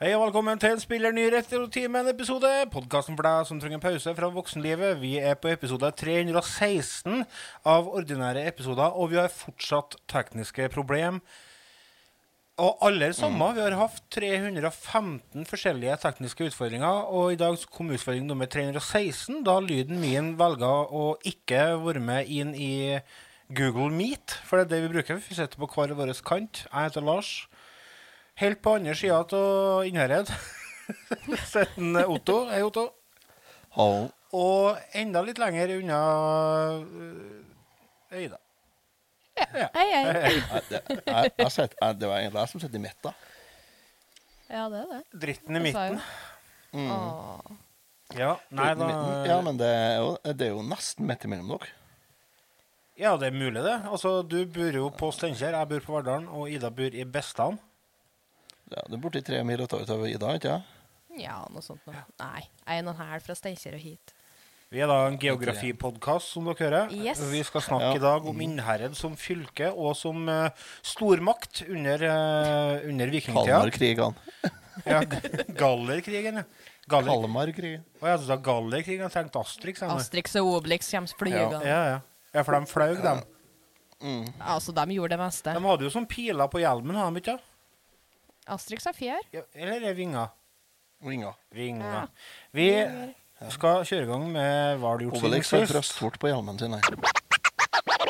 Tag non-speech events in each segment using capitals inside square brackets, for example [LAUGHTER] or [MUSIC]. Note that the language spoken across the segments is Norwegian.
Hei og velkommen til Spiller ny Retrotimen-episode. Podkasten for deg som trenger en pause fra voksenlivet. Vi er på episode 316 av ordinære episoder, og vi har fortsatt tekniske problem. Og alle samme. Vi har hatt 315 forskjellige tekniske utfordringer, og i dag kom utfordring nummer 316, da lyden min velger å ikke være med inn i Google Meet, for det er det vi bruker. Vi sitter på hver vår kant. Jeg heter Lars. Helt på andre sida av Innherred [LAUGHS] sitter Otto. Hei, Otto. Hallo. Og enda litt lenger unna Øyda. Hei, hei. Hei. Nei, det, jeg, jeg sett, det var egentlig jeg som sitter i midten. Ja, det er det. Dritten i midten. Åh. Ja, nei da Ja, men det er, jo, det er jo nesten midt imellom dere. Ja, det er mulig, det. Altså, Du bor jo på Steinkjer, jeg bor på Verdalen, og Ida bor i Bestan. Ja, du er borti tre mil utover Ida, ikke sant? Ja, noe sånt noe. Nei, en og en halv fra Steinkjer og hit. Vi er da en geografipodkast, som dere hører. Yes. Vi skal snakke Ja. i dag om Innherred som fylke og som uh, stormakt under, uh, under vikingtida. Kalmarkrigene. Ja, Gallerkrigen, ja. Galler... Kalmarkrigen. Å, jeg sa Gallerkrigen. Jeg tenkte Astrix. jeg. Astrix og Obelix kommer flygende. Ja, ja. ja, for de flaug, dem. Mm. Altså, de gjorde det meste. De hadde jo sånn piler på hjelmen, hadde de ikke? Astrix har fjær. Ja, eller er det vinger? Vinger. Vinger. Ja. Vi skal kjøre i gang med Hva har du gjort siden Obelix har sist? på hjelmen sin. her.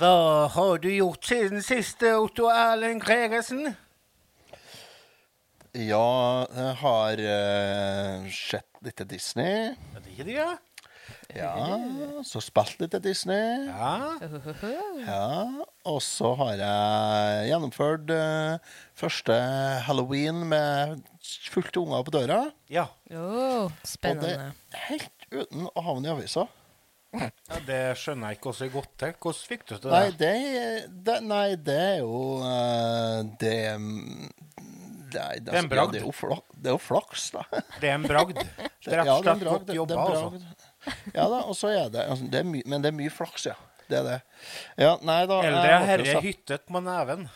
Hva har du gjort siden sist, Otto Erlend Gregersen? Ja, jeg har uh, sett litt Disney. Er det ikke det, ja. Ja, så spilt litt Disney. Ja. Ja, og så har jeg gjennomført uh, første halloween med fullt unger på døra. ja. Oh, Og det spennende. helt uten å havne i avisa. Ja, Det skjønner jeg ikke hvordan det gått til. Hvordan fikk du til Nei, det? det, det, nei, det er jo eh, Det Nei, det, Det er en bragd. Ja, det, er jo flak, det er jo flaks, da. Det er en bragd. [LAUGHS] Er rett Ja, og det er slett godt jobba, det er altså. Ja da, og så er det, altså, det er my, Men det er mye flaks, ja. Det er det. Ja, nei da Eldre herre hyttet på neven.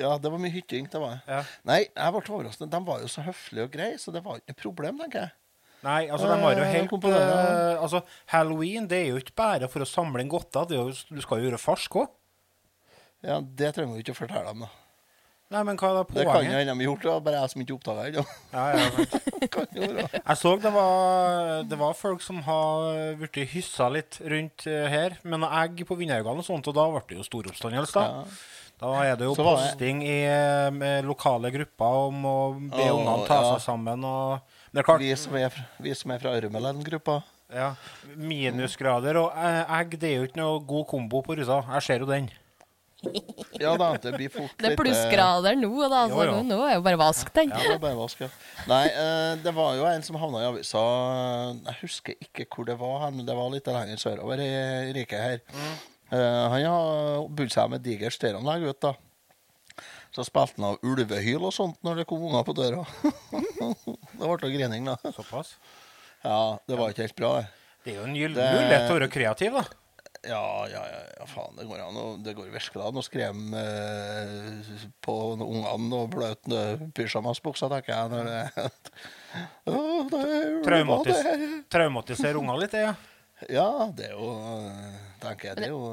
Ja, det var mye hytting. det var Ja. Nei, jeg ble overrasket. De var jo så høflige og greie, så det var ikke noe problem, tenker jeg. Nei, altså de har jo Eh, helt det, eh, Altså, Halloween det er jo ikke bare for å samle inn godter. Det er du skal jo gjøre farsk òg. Ja, Det trenger vi ikke å fortelle dem, da. Nei, men hva er Det kan jo poenget? hende de har gjort, det bare jeg som ikke oppdaga det. ennå. Ja, ja. [LAUGHS] Jeg så det var, det var folk som har blitt hyssa litt rundt eh, her med noen egg på Vindhaugene og sånt, og da ble det jo storoppstandelse. Da. Ja. da er det jo posting i lokale grupper om å be ungene ta seg sammen. Og, det er klart, Vi som er, fra- vi som er fra Ørmelen-gruppa. ja, minusgrader og eh, egg det er jo ikke noe god kombo på russa. Jeg ser jo den. Ja da, det blir fort Det er eh, plussgrader nå, da. Altså, Jo, jo. Nå er jo bare vask den. Ja, det var bare vask, ja. Nei, eh, det var jo en som havna i avisa Jeg husker ikke hvor det var, hen, men det var litt lenger sørover i riket her. Eh, han har bodd seg med digert stereoanlegg, vet du. Så spilte han av ulvehyl og sånt når det kom unger på døra. [LAUGHS] det ble noe grining, da. Såpass. Ja, det var ikke helt bra, det. Det er jo en gyllen mulighet til å være kreativ, da. Ja, ja, ja, ja, faen, det går an. å- Det går virkelig an å skremme eh, på ungene og bløte pysjamasbuksa, tenker jeg. Når det, det er Traumatis. Traumatisere unger litt, det, ja. Ja, det er jo eh, Tenker jeg, det er jo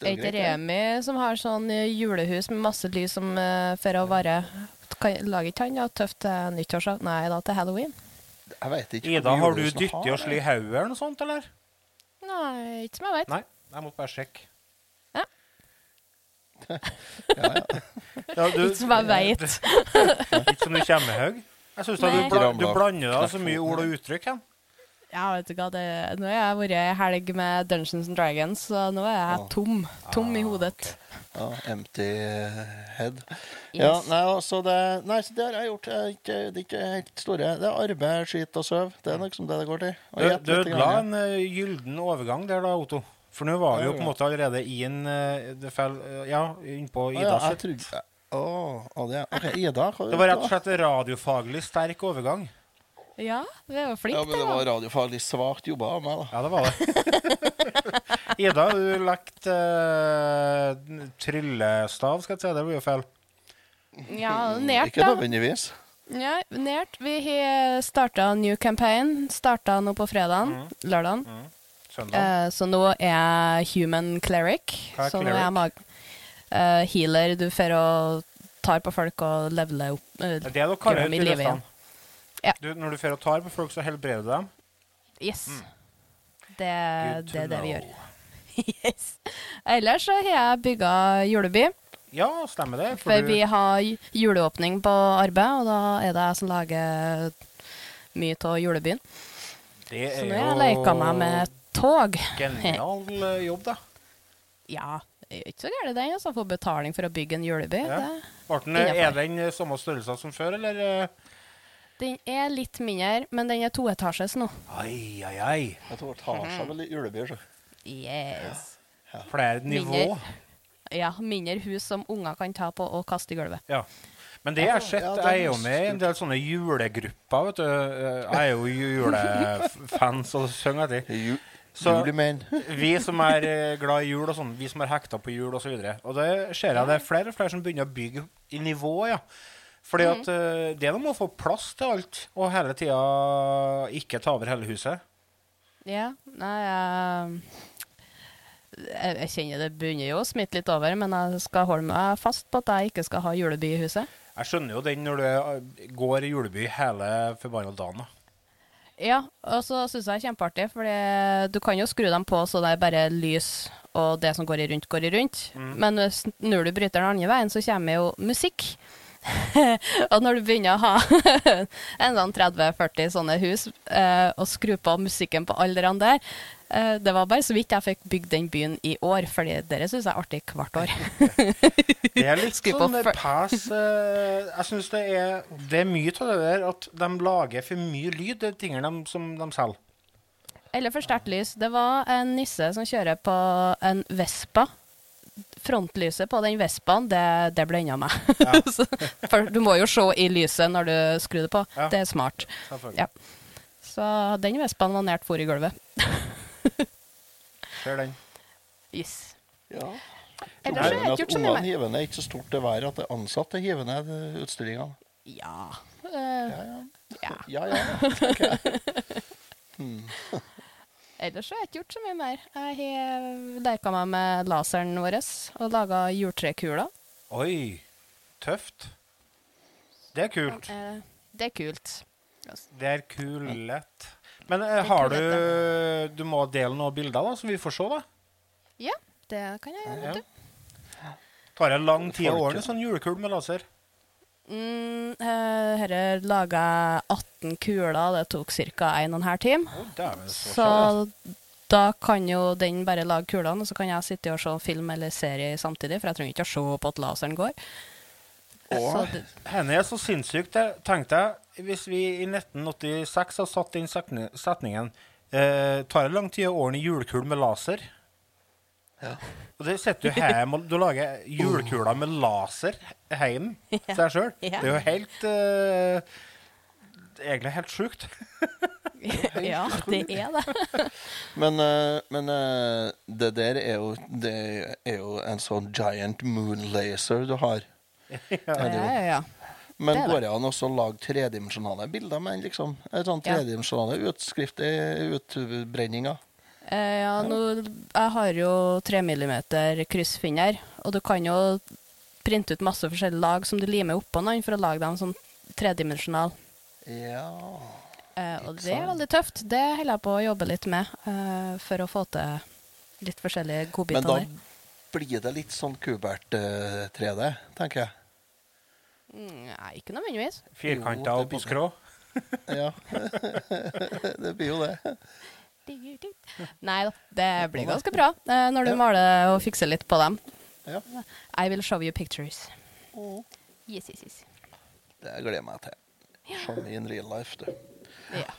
Er ikke. Remi som har sånn eh, julehus med masse lys som uh, for å vare kan, lager ikke han ja, tøft til nyttårsaften? Nei, da til halloween? Jeg vet ikke. Ida, har du dyttet og har- slått hodet eller noe sånt, eller? Nei, ikke som jeg vet. Nei, jeg måtte bare sjekke. Ja. [LAUGHS] Ja, du, Ikke som jeg vet. [LAUGHS] Ikke som du kommer høy. Jeg syns du, bla, du blander deg så mye ord og uttrykk. hen. Ja, vet du hva, det, nå har jeg vært i helg med Dungeons and Dragons, så nå er jeg tom. Tom Ah, i hodet. Ja, empty head. Ja, nei, altså det, nei, så det har jeg gjort. Jeg er ikke, det er ikke helt store. Det er arbeid, skit og søv. Det er liksom det det går til. Og Du, ødela en uh, gylden overgang der, da, Otto. For nå var vi jo på en måte allerede i en uh, fell, uh, Ja, innpå Ida ah, ja, sitt. trodde oh, oh, det okay, Ida. Hva Det var rett og slett radiofaglig sterk overgang. Ja, det var flink, Ja, men det var radiofaglig svart jobba av meg, da. Ja, det var det. [LAUGHS] Ida, du lekte uh, tryllestav, skal jeg si. Det blir jo feil. Ja, nært, Ikke da. nødvendigvis. Ja, nært. Vi har starta new campaign. Starta nå på fredagen. Mm. Lørdagen. Søndag. Eh, så nå er jeg human cleric. Hva er så nå er jeg mag eh, healer. Du får og tar på folk og leveler opp. uh, Det er det dere kaller tryllestav. Ja. Du, når du fer og tar på folk, så helbreder du dem. yes. Mm. Det, det er det vi gjør. [LAUGHS] yes. Ellers så har jeg bygga juleby. Ja, stemmer det. For For vi har juleåpning på arbeid, og da er det jeg som lager mye av julebyen. det Så er nå har jeg leika meg med tog. genial [LAUGHS] eh, jobb, da. Ja, det er ikke så gærent den, altså. Få betaling for å bygge en juleby. Ja. Det, er den eh, samme størrelse som før, eller? Den er litt mindre, men den er toetasjes nå. Ai, ai, ai. Det er toetasje med litt julebyr, så. Yes. Flere nivå. Mindre. Ja, mindre hus som unger kan ta på og kaste i gulvet. Ja. Men det jeg har sett, Ja, jeg er jo med i en del sånne julegrupper, vet du. Jeg er jo julefans og synger etter. Ju Så- Vi som er eh, glad i jul og sånn, vi som er hekta på jul og så. Og det ser jeg det er flere og flere som begynner å bygge i nivå, ja. Fordi at mm. det er noe med å få plass til alt, og hele tida ikke ta over hele huset. Ja, nei jeg, jeg, kjenner det begynner jo å smitte litt over, men jeg skal holde meg fast på at jeg ikke skal ha juleby i huset. Jeg skjønner jo den når du eh, går i juleby hele forbanna dagen. da. Ja, og så syns jeg det er kjempeartig, for du kan jo skru dem på så det er bare lys og det som går i rundt, går i rundt. Men hvis- når du bryter den andre veien, så kommer jo musikk. [LAUGHS] og når du begynner å ha [LAUGHS] en sånn 30-40 sånne hus, eh, og skru på musikken på alle de der eh, Det var bare så vidt jeg fikk bygd den byen i år, fordi dere syns jeg er artig hvert år. [LAUGHS] Det er litt sånn pass eh, Jeg syns det er Det er mye av det der at de lager for mye lyd, de tingene de, som de selger. Eller for sterkt lys. Det var en nisse som kjører på en Vespa. Frontlyset på den Vespaen, det, det blenda meg. Ja. [LAUGHS] For du må jo se i lyset når du skrur det på. Ja. Det er smart. Ja. Så den Vespaen var nært for i gulvet. Ser den. Yes. Ja. Ellers har jeg det er ikke gjort så mye ungene mer. hiver ikke så stort det været at det er ansatte hiver ned utstillingene. Ja. Uh, Ja, ja. ja. Ja, ja. Okay. jeg. [LAUGHS] Ellers har jeg ikke gjort så mye mer. Jeg har leka meg med laseren vår og laga juletrekuler. Oi, tøft. Det er kult. Eh, det er kult. Det er kulett. Men eh, er har du kulett, Du må dele noen bilder, da, så vi får se, da. Ja, det kan jeg gjøre. Ja. Tar jeg lang tid å Folket. ordne sånn julekul med laser? Mm, eh, Herre laga jeg 18 kuler, det tok ca. 1 12 time. Oh, så Så da kan jo den bare lage kulene, og så kan jeg sitte og se film eller serie samtidig, for jeg trenger ikke å se på at laseren går. Og Henne er så sinnssykt. tenkte jeg, hvis vi i 1986 har satt inn setningen eh, Tar det lang tid å ordne julekul med laser? Ja. Og det sitter du hjemme og du lager julekuler med laser hjemme til deg sjøl. Det er jo helt uh, Egentlig helt sjukt. [LAUGHS] ja, det er det. [LAUGHS] Men, uh, men uh, det der er jo, det er jo en sånn giant moon laser du har. [LAUGHS] Ja, ja, ja. Men Det går det an å lage tredimensjonale bilder med liksom, sånn tredimensjonale utskrift i utbrenninga? Eh, ja, nå, jeg har jo 3 mm kryssfinner, og du kan jo printe ut masse forskjellige lag som du limer oppå noen for å lage dem sånn tredimensjonal. Ja Eh, og det er veldig tøft. Det holder jeg på å jobbe litt med eh, for å få til litt forskjellige Men da der. blir det litt sånn Kubert-3D, tenker jeg. Mm, Nei, ikke nødvendigvis. Firkanta Jo, og på skrå. Ja. [LAUGHS] det blir jo det. Nei da, det blir ganske bra eh, når du maler og fikser litt på dem. Ja. I will show you pictures. Mm. Yes, yes, yes. Det gleder jeg meg til. Som in real life, du. Ja.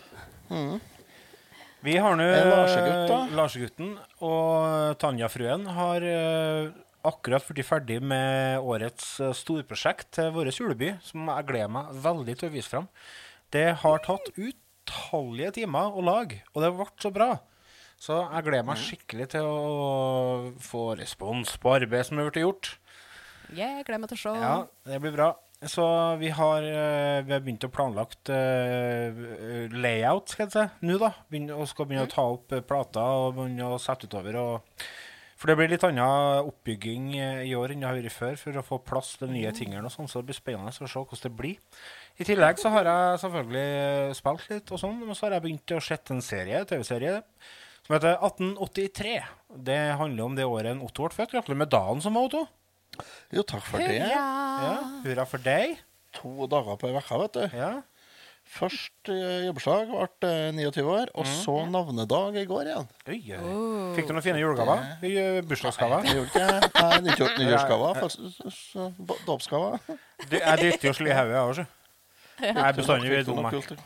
Vi har nå Eh? Larsegutten og Tanja-fruen har eh, akkurat blitt ferdig med årets eh, storprosjekt til vår juleby, som jeg gleder meg veldig til å vise fram. Det har tatt utallige timer å lage, og det ble så bra. Så jeg gleder meg skikkelig til å få respons på arbeidet som har blitt gjort. Yeah, gleder meg til å se. Ja, det blir bra. Så vi har, eh, vi har begynt å planlagt eh, layout, skal jeg si, nå da. Begynne, og skal begynne å ta opp eh, plater og begynne å sette utover. Og, for det blir litt annen oppbygging i år enn det har vært før, for å få plass til nye tingene og sånn, så det blir spennende å se hvordan det blir. I tillegg så har jeg selvfølgelig spilt litt og sånn, og så har jeg begynt å sette en serie, TV-serie, som heter 1883. Det handler om det året en Otto ble født. Gratulerer med dagen som var Otto. Jo, takk for det. Ja, hurra for deg. To dager på ei uke, vet du. Ja. Først eh, jobbursdag, ble eh, 29 år, og så navnedag i går igjen. Oi, oi. Fikk du noen fine julegaver? Eh, Bursdagsgaver? Jeg gjorde ikke det. Nei, nyttår-. Du- Jeg dytter jo sli i hodet, jeg òg, Jeg er bestandig du dum. jeg.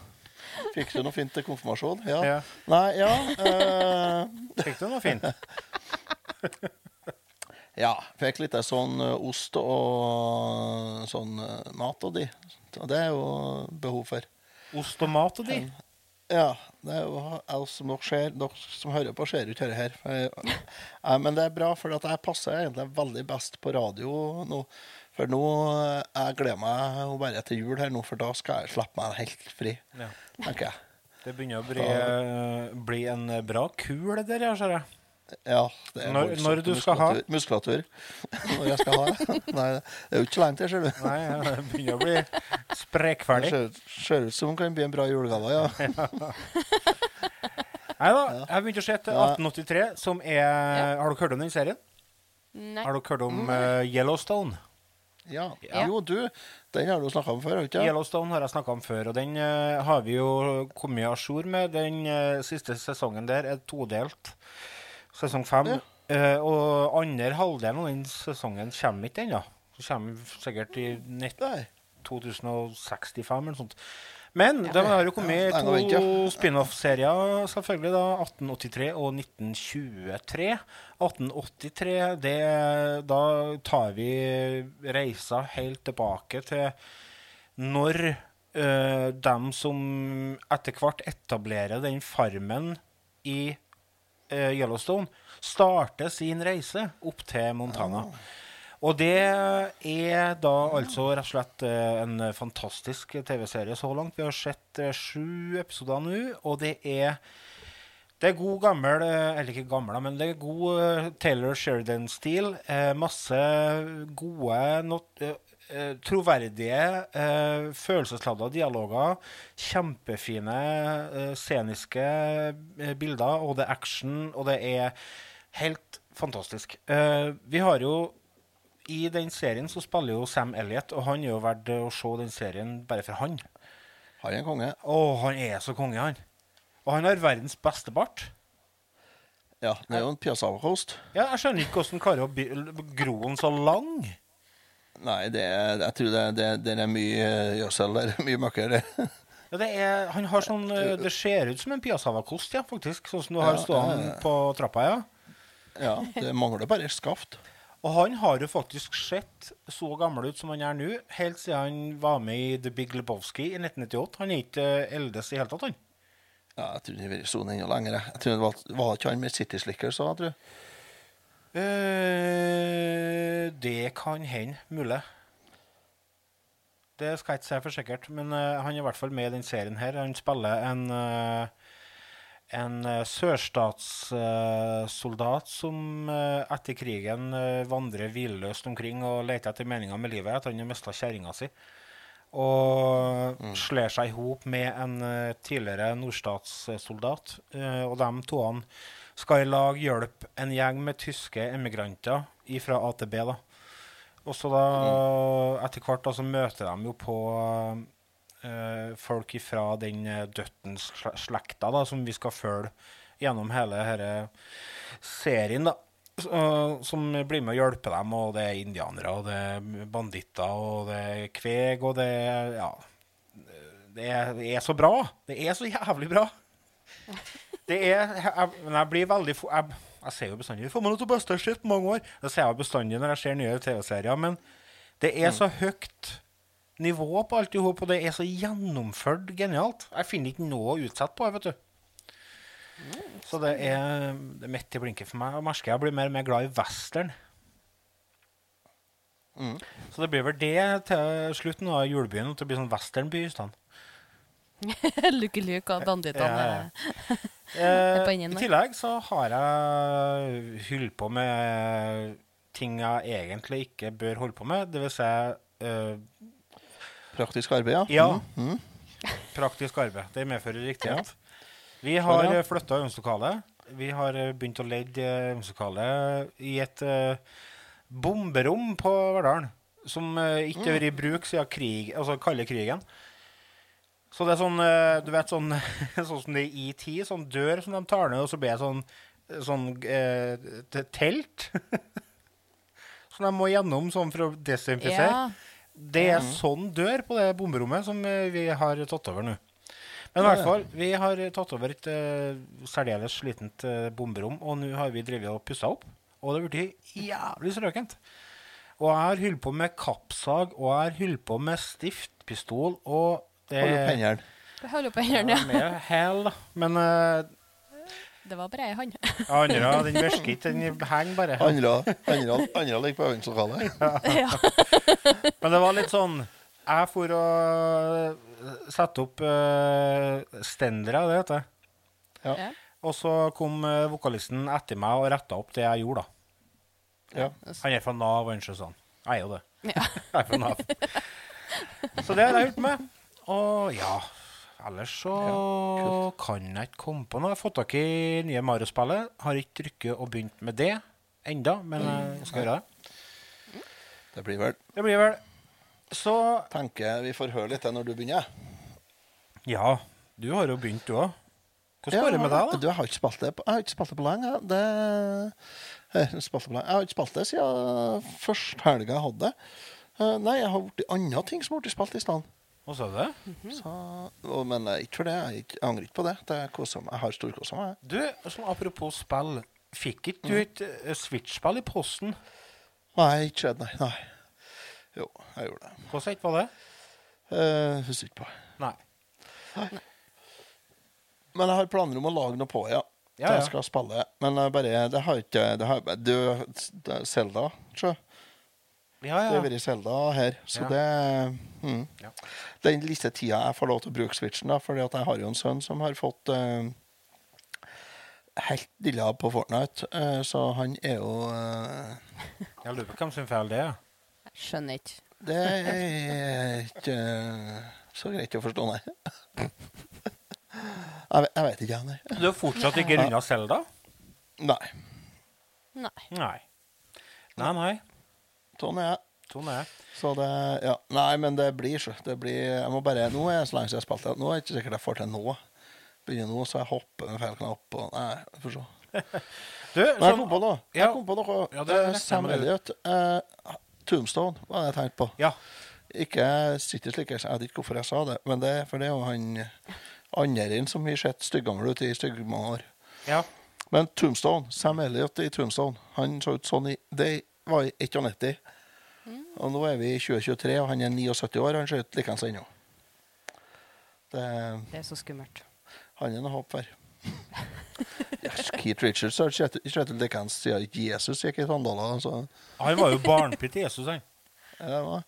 Fikk du noe fint til konfirmasjon? Ja. Ja. Nei, ja uh... Fikk du noe fint? [LAUGHS] Ja. Fikk litt av sånn eh, ost og sånn eh, mat og de. Det er jo behov for. Ost og mat og de? Ja. Det er jo jeg som dere ser, dere som hører på, ser ikke dette her. For jeg- Nei, men det er bra, for jeg passer egentlig veldig best på radio nå. For nå eh, Jeg gleder meg jo bare til jul her nå, for da skal jeg slippe meg helt fri, Ja. tenker jeg. Det begynner å bli, da, bli en bra kul, det der, ser jeg. Ja, det er Når- når du skal ha? muskulatur-. [LAUGHS] Når jeg skal ha. [LAUGHS] Nei, det er jo ikke lenge til, ser du. Nei, ja, det begynner å bli sprekferdig. ser ut som det kan bli en bra julegave, ja. [LAUGHS] Nei da, jeg begynte å se til 1883, som er Har dere hørt om den serien? Nei. Har dere hørt om uh, Yellowstone? Ja. Ja. Jo, du, den har du snakka om før, ikke? Yellowstone har jeg snakka om før, og den uh, har vi jo kommet à jour med. Den uh, siste sesongen der er todelt. Sesong fem. Ja. Uh, og andre halvdelen av den sesongen kommer ikke ennå. Kommer sikkert i nett Nei. 2065 eller noe sånt. Men det har jo kommet to spin-off-serier, selvfølgelig. da, 1883 og 1923. 1883, det, da tar vi reisa helt tilbake til når uh, dem som etter hvert etablerer den farmen i uh, Yellowstone, starter sin reise opp til Montana. Og det er da altså rett og slett eh, en fantastisk TV-serie så langt. Vi har sett eh, sju episoder nå, og det er det er god gammel eh, Eller ikke gammel, men det er god Taylor Sheridan-stil. Masse gode, not, troverdige, eh, følelsesladda dialoger. Kjempefine eh, sceniske bilder, og det er action, og det er helt fantastisk. Eh, vi har jo i den serien så spiller jo Sam Elliot, og han er jo verdt å se den serien bare for han. Han er en konge. Å, han er så konge, han. Og han har verdens beste bart. Ja, det er jo en piazzavakost. Ja, jeg skjønner ikke hvordan klarer å gro den så lang. Nei, det er, jeg tror det, det, det er mye gjødsel der. [LAUGHS] Mye møkker. [LAUGHS] Ja, det, er, han har sånn, eh, det ser ut som en piazzavakost, ja, faktisk. Sånn som du har Ja, stående ja, ja. på trappa, ja. Ja, det mangler bare skaft. Og han har jo faktisk sett så gammel ut som han er nå, helt siden han var med i The Big Lebowski i 1998. Han er ikke eh, eldes i hele tatt, han. Ja, jeg tror det har vært sånn enda lenger. jeg. Tror det var, var ikke han med City Slickers òg, tror jeg. Eh, det kan hende. Mulig. Det skal jeg ikke si for sikkert, men uh, han er i hvert fall med i den serien her. Han spiller en, eh, en eh, sørstatssoldat som eh, etter krigen eh, vandrer hvilløst omkring og leter etter meninga med livet etter han har mista kjerringa si. Og slår seg i hop med en tidligere nordstatssoldat. Og de to skal i lag hjelpe en gjeng med tyske emigranter fra AtB. da. Og så da, etter hvert da, så møter de jo på folk fra den eh, døttens slekta da, som vi skal følge gjennom hele denne serien. da. Som blir med å hjelpe dem, og det er indianere, og det er banditter, og det er kveg, og det er Ja. Det er, det er så bra! Det er så jævlig bra! [LAUGHS] Det er jeg, jeg blir veldig Jeg, jeg ser jo bestandig Får man det beste shit mange år. Det ser jeg bestandig når jeg ser nye TV-serier. Men det er så høyt nivå på alt i hop, og det er så gjennomført genialt. Jeg finner ikke noe å utsette på, vet du. Så det er, det er midt i blinken for meg. Og merker jeg blir mer og mer glad i western. Så det blir vel det til slutten av julebyen, at det blir sånn westernby i stedet. [LAUGHS] Lucky Luke og bandittene. Ja, ja. [LAUGHS] er på Eh, I tillegg så har jeg holdt på med ting jeg egentlig ikke bør holde på med. Det vil si eh, Praktisk arbeid, ja. Ja. Mm. praktisk arbeid. Det medfører riktighet. Vi har Ja, uh, flytta øvingslokalet. Vi har eh, begynt å leie øvingslokalet i et uh, bomberom på Verdalen. Som uh, ikke har vært i bruk siden krig, altså kalde krigen. Så det er sånn, uh, du vet sånn, [LAUGHS] sånn som det er i tid, sånn dør som de tar ned, og så blir det sånn, sånn eh, telt. [LAUGHS] som de må gjennom sånn for å desinfisere. Ja. Det er sånn dør på det bomberommet som eh, vi har tatt over nå. Men i hvert fall, vi har tatt over et uh, særdeles slitent uh, bomberom, og nå har vi drevet og pussa opp. Og det har blitt jævlig strøkent. Og jeg har holdt på med kappsag, og jeg har holdt på med stiftpistol, og det Hold opp hendene. Holder på hendene, Ja, Med hell, da. Men uh, Det var bare ei hånd. [LAUGHS] andre, den virker ikke. Den henger bare. Andre, andre, andre ligger på øvingslokalet. [LAUGHS] ja. Men det var litt sånn Jeg for å sette opp uh, stendere, det heter det. Ja. Og så kom uh, vokalisten etter meg og retta opp det jeg gjorde, da. Ja. Han er fra Nav, han sånn. Jeg er jo det. Ja. [LAUGHS] Jeg er fra Nav. Så det har jeg holdt med. Og ja Ellers så kan jeg ikke komme på noe. Jeg har fått tak i nye Mario-spillet. Har ikke rykket og begynt med det enda, men jeg skal gjøre det. Det blir vel Det blir vel Så Tenker vi får høre litt når du begynner. Ja, du har jo begynt, du òg. Hvordan går det med deg, Du, da? jeg har ikke spilt det på, jeg har ikke spilt det på lenge. Det, jeg, spilte på lenge. jeg har ikke spilt det siden første helga jeg hadde det. Eh, Nei, jeg har blitt andre ting som har blitt spilt i stedet. Hva sa du? Så, og, men eh, ikke for det. Jeg, jeg angrer ikke på det. det er meg. Jeg har storkosa meg. Du, sånn apropos spill. Fikk ikke du et eh, Switch-spill i posten? Nei, ikke skjedd, nei. nei. Jo, jeg gjorde det. Hvordan ikke var det? Eh, Husker ikke på. Nei. Men jeg har planer om å lage noe på, ja. Ja, Det ja. jeg skal spille. Men jeg bare, det har ikke det har, Du, Selda, sjø. Ja, Det har vært Zelda her, så Ja. det mm. Ja. Den lille tida jeg får lov til å bruke Switchen, da, fordi at jeg har jo en sønn som har fått uh, helt dilla på Fortnite, uh, så han er jo uh, Jeg lurer på hvem sin feil det er. Skjønner ikke. Det er ikke så greit å forstå, nei. jeg, jeg vet ikke, jeg, nei. Du har fortsatt ikke runda Selda? Nei. Nei. Nei. Nei, nei. Sånn er jeg. Sånn er. Så det Ja. Nei, men det blir så. Det blir Jeg må bare Nå er det så lenge siden jeg spilte. Nå er det ikke sikkert jeg får til nå. Begynner nå, så jeg hopper med feil knapp og Nei, for får se. [LAUGHS] Du, Men jeg sånn, kom på noe. Jeg kom på noe. Ja, det er Sam med. Elliot. eh, Tombstone var det jeg tenkte på. ja. Ikke sitter slik, jeg vet ikke hvorfor jeg sa det, men det, for det er jo han andre som har sett styggammel ut i styggemange år. ja. Men Tombstone, Sam Elliot i Tombstone, han så ut sånn i Det var i 91. Og nå er vi i 2023, og han er 79 år, og han ser ut likeens ennå. Det, Det er så skummelt. han er noe håp for. yes, Keith Richards har sett sett ut likeens siden Jesus gikk i sandaler. Altså. Han var jo barnpitt til Jesus, han. ja, det var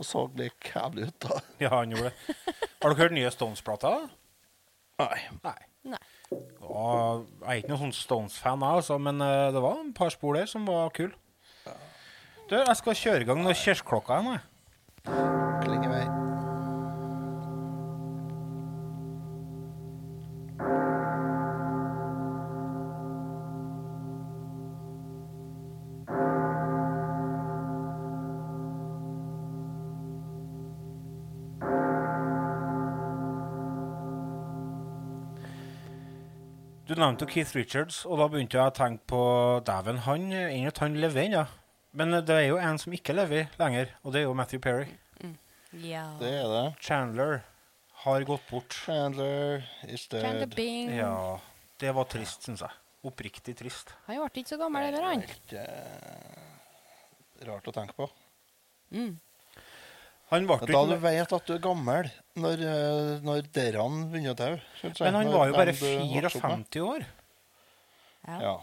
Og så lik jævlig ut, da. Ja, han gjorde det. Har dere hørt nye Stones-plata? Nei. Nei. Nei. Og jeg er ikke noen sånn Stones-fan, jeg, altså, men eh, det var et par spor der som var kule. Du, jeg skal kjøre i gang noen kirkeklokka nå. jeg. Klinge vei. Nevnte jo Keith Richards, og da begynte jeg å tenke på Dæven, han enn at han lever ennå. Men det er jo en som ikke lever lenger, og det er jo Matthew Perry. Ja. Det er det. Chandler har gått bort. Chandler is dead. Chandler. Bing. Ja, det var trist, syns jeg. Oppriktig trist. Han ble ikke så gammel heller, han. Helt uh, rart å tenke på. Mm. Han ble Da du vet at du er gammel når, eh, når derene begynner å dø. Men han var jo bare dem du vokste opp med. 54 år. Ja. Ja.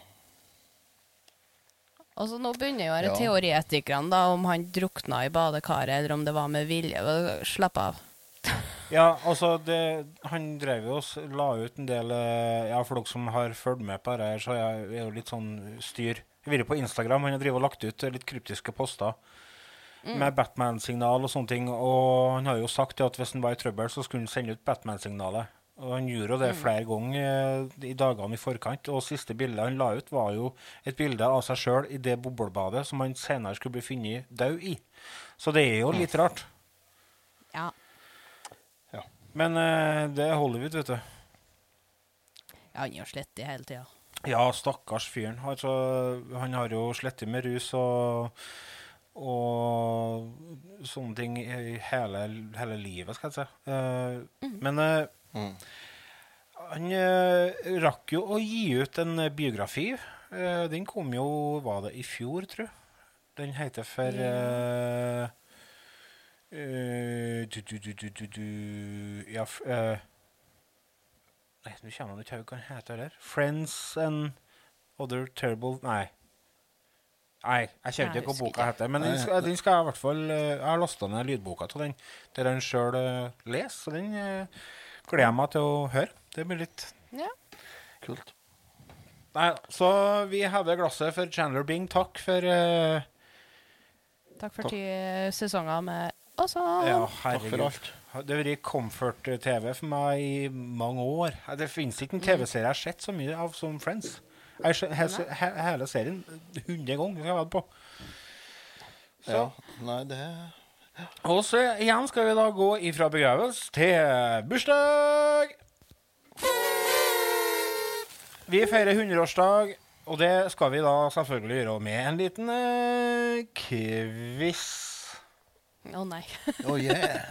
Og så nå begynner jo være Ja. teoretikerne da, om han drukna i badekaret, eller om det var med vilje. Slapp av. [LAUGHS] Ja, altså det, Han drev jo og la ut en del eh, Ja, for dere som har fulgt med på dette, her, så er det jo litt sånn styr. Jeg vil jo på Instagram. Han har drevet og lagt ut litt kryptiske poster med Batman-signal og sånne ting. Og han har jo sagt at hvis han var i trøbbel, så skulle han sende ut Batman-signalet. Og han gjorde jo det flere ganger eh, i dagene i forkant. Og siste bildet han la ut, var jo et bilde av seg sjøl i det boblebadet som han senere skulle bli funnet død i. Så det er jo litt rart. Ja. Men uh, det er Hollywood, vet du. ja han jo slett i hele tida. Ja, stakkars fyren. Altså, han har jo slettet med rus og, og sånne ting i hele, hele livet, skal jeg si. Eh, Men uh, Mm. han uh, rakk jo å gi ut en biografi. Den kom jo, var det i fjor, tror jeg. Den heter for du, du, du, du, du, du, Ja, f- eh, Nei, nå kommer jeg ikke hva den heter der. Friends and Other Terrible Nei. Nei, jeg kjente ikke hva boka heter. Men den skal, den skal jeg i hvert fall eh, Jeg har lasta ned lydboka til den, der han sjøl leser. Så den eh, gleder jeg meg til å høre. Det blir litt Ja. Kult. Nei, så vi hever glasset for Chandler Bing. Takk for uh, Takk for ti sesonger med også. Ja, Takk for herregud. alt. Det har vært comfort-TV for meg i mange år. Det finnes ikke en TV-serie jeg har sett så mye av som Friends. Jeg har sett he he hele serien 100 ganger. Skal jeg vært på. Så. Ja. Nei, det Og så igjen skal vi da gå ifra begravelse til bursdag. Vi feirer 100-årsdag, og det skal vi da selvfølgelig gjøre med en liten eh, quiz. Å nei. Oh yeah.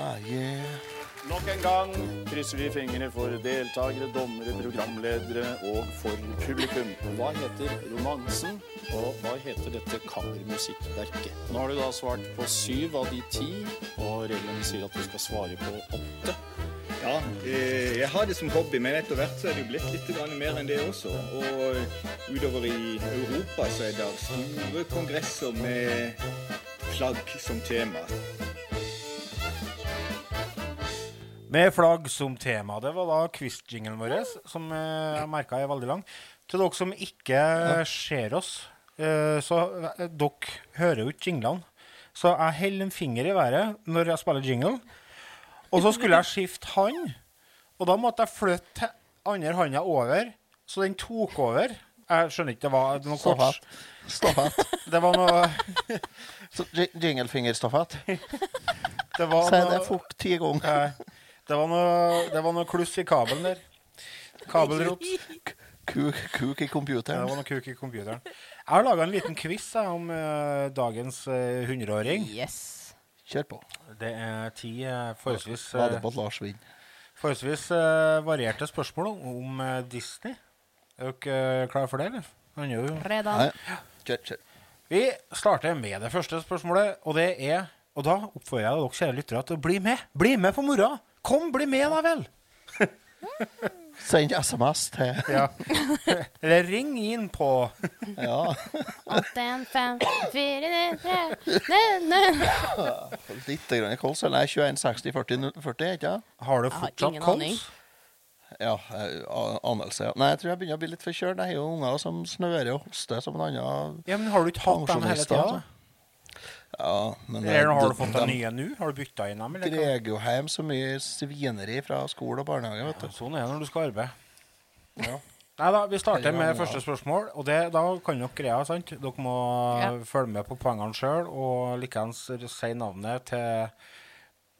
Ah, yeah. Nok en gang krysser vi fingrene for deltakere, dommere, programledere og for publikum. Hva heter romansen, og hva heter dette kammermusikkverket? Nå har du da svart på syv av de ti, og reglene sier at du skal svare på åtte. Ja, eh, jeg har det som hobby, men etter hvert så er det jo blitt litt mer enn det også. Og utover i Europa så er det store kongresser med flagg som tema. Med flagg som tema. Det var da quiz-jinglen vår, som eh, jeg merka er veldig lang. Til dere som ikke ser oss, eh, så eh, dere hører jo ikke jinglene. Så jeg holder en finger i været når jeg spiller jingle. Og så skulle jeg skifte hånd, og da måtte jeg flytte andre hånda over, så den tok over. Jeg skjønner ikke, det var noe kort Stafett. [LAUGHS] Det var noe [LAUGHS] Jinglefingerstafett. [LAUGHS] Det var Si det fort ti ganger. Det var noe, det var noe kluss i kabelen der. Kabelrot. Kuk, kuk i Ja, computeren. det var noe kuk i computeren. Jeg har laga en liten quiz jeg, om uh, dagens hundreåring. 100-åring. Yes. Kjør på. Det er ti uh, forholdsvis, Bader eh, på at Lars vinner. forholdsvis eh, varierte spørsmål om eh, Disney. Er dere uh, klare for det, eller? Han er jo Redan. Nei, kjør, kjør. Vi starter med det første spørsmålet, og det er Og da oppfordrer jeg dere kjære lyttere til å bli med. Bli med på moroa! Kom, bli med, da vel! [LAUGHS] Send SMS til [LAUGHS] Ja. Eller ring inn på Ja, 8, 5, 4, 3, 9, litt grann kols. Eller nei, 21 60 40 40, ikke sant? Har du fortsatt kols? Ja, eh, anelse. Ja. Nei, jeg tror jeg begynner å bli litt forkjølt. Jeg har jo unger som snører og hoster som en annen Ja, men har du ikke hatt dem hele tida? Ja, men Eller har du fått de deg nye nå? Har du bytta inn dem? Eller? drar jo hjem så mye svineri fra skole og barnehage, vet du. Sånn er det når du skal arbeide. Ja. Nei da, Vi starter med første spørsmål. Og det, Da kan dere greia, sant? Dere må Ja. følge med på poengene sjøl, og likeens si navnet til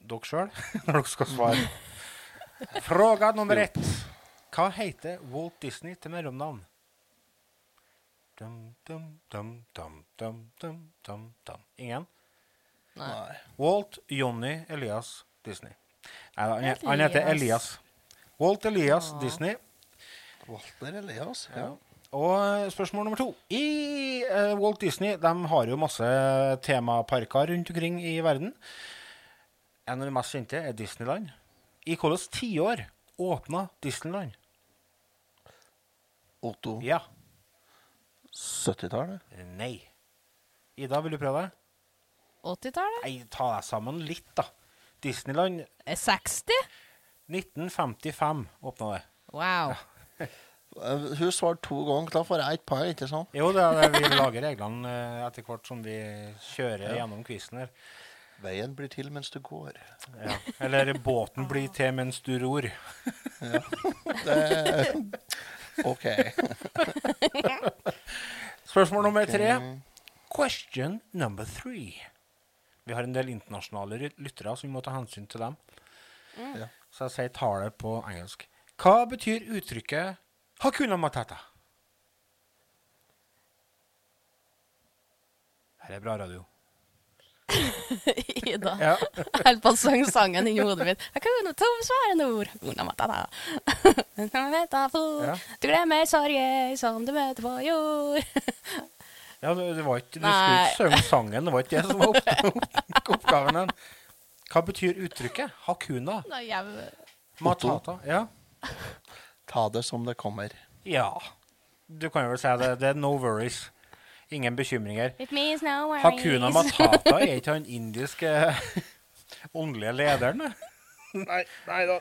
dere sjøl [LAUGHS] når dere skal svare. [LAUGHS] Fråga nummer ett. Hva heter Walt Disney til mellomnavn? Dum, dum, dum, dum, dum, dum, dum, dum. Ingen? Nei. Walt Johnny Elias Disney. Nei da, han, han heter Elias. Walt Elias Disney. Walter Elias. Ja. Og eh, spørsmål nummer to. I uh, Walt Disney de har jo masse temaparker rundt omkring i verden. En av de mest kjente er Disneyland. I hvilket tiår åpna Disneyland? Otto. Ja. 70-tallet. Nei. Ida, vil du prøve det? 80-tallet? Nei, ta deg sammen litt, da. Disneyland Eh, 60? 1955 åpna det. Wow. Ja. Hun svarte to ganger. Da får jeg et par, ikke sant? Jo, det er det vi lager reglene eh, etter hvert som vi kjører gjennom quizen her. Veien blir til mens du går. Ja. Eller båten blir til mens du ror. Det OK. [LAUGHS] Spørsmål nummer tre. Question number three. Vi har en del internasjonale lyttere, så vi må ta hensyn til dem. Mm. Så jeg sier tallet på engelsk. Hva betyr uttrykket 'hakuna matata'? Her er bra radio. Ida. Ja. Jeg holdt på å synge sangen inni hodet mitt. Jeg kunne to svære nord. Ja. Du glemmer sorger som du møter på jord. Ja, det, det var ikke, Du Nei. skulle ikke synge sangen, det var ikke det som var opp, opp, oppgaven. din. Hva betyr uttrykket? Hakuna Nei, jeg- matata? Ja. Ta det som det kommer. ja. Du kan jo vel si det. Det er no worries. Ingen bekymringer. It means no worries. Hakuna Matata er ikke han indiske [LAUGHS] åndelige lederen? Nei, nei da.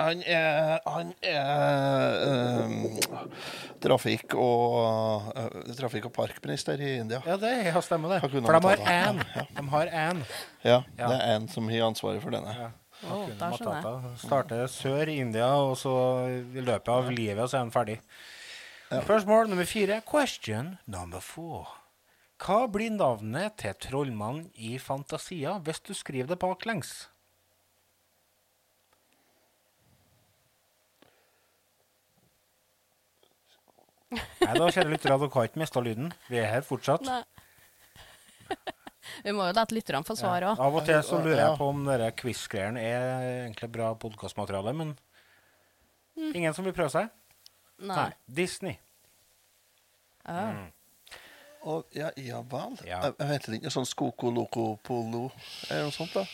Han er, han er um, trafikk- og uh, trafikk- og parkminister i India. Ja, det er, stemmer det. Hakuna For de har én. Ja. De har én. Ja, Ja. det er en som har ansvaret for denne. Ja. Hakuna da. Matata. Starter sør i India, og så i løpet av livet så er han ferdig. Spørsmål nummer fire. Question number four. Hva blir navnet til trollmannen i Fantasia hvis du skriver det baklengs? Nei, da kjære lyttere, dere har ikke mista lyden. Vi er her fortsatt. Nei. Vi må jo la lytterne få svar òg. Av og til så lurer jeg på om quiz-greiene er egentlig bra podkastmateriale, men ingen som vil prøve seg? Nei. Disney. Ja. Og, ja, ja vel. Ja. Jeg, jeg vet ikke. Sånn skoko-loko-polo Er det noe sånt, da?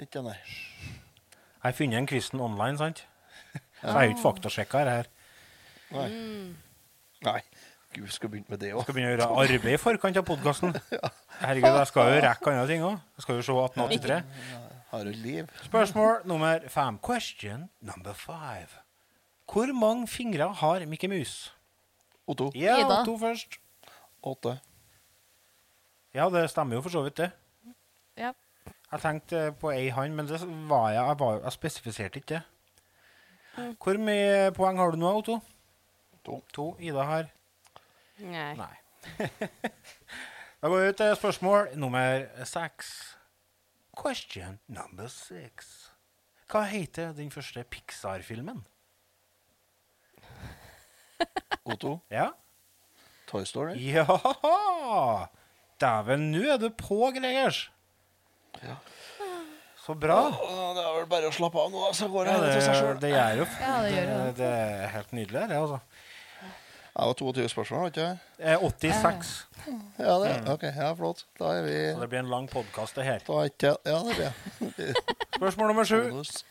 Ikke, nei. Jeg har funnet en kristen online, sant? [LAUGHS] Så jeg er jo ikke faktasjekka her. Nei. nei. Gud, vi skal begynne med det òg. Skal begynne å gjøre arbeid i forkant av podkasten. [LAUGHS] Herregud, jeg skal jo rekke andre ting òg. Jeg skal jo se 1883. Har du liv? Spørsmål nummer fem. Question number five. Hvor mange fingre har Mikke Mus? Otto. Ja, Ida. Otto først. Åtte. Ja, det stemmer jo for så vidt, det. Ja. Jeg tenkte på ei hand, men det var jeg, jeg, var, jeg spesifiserte ikke det. Hvor mye poeng har du nå, Otto? To. To. Ida har Nei. Nei. [LAUGHS] da går vi til spørsmål nummer seks. Question number six. Hva heter den første Pixar-filmen? Otto. Ja? Toy Story. Ja! Dæven, nå er du på, Gregers. Ja. Så bra. Å, det er vel bare å slappe av nå, så går det Ja, hele til seg det, sjøl. det gjør jo Ja, det gjør det. det. Det er helt nydelig, det, altså. Det var 22 spørsmål, var det ikke? Eh, 86. Ja, det. OK, ja, flott. Da er vi Så det blir en lang podkast, det her. da er ikke, Ja, det blir. Spørsmål nummer sju.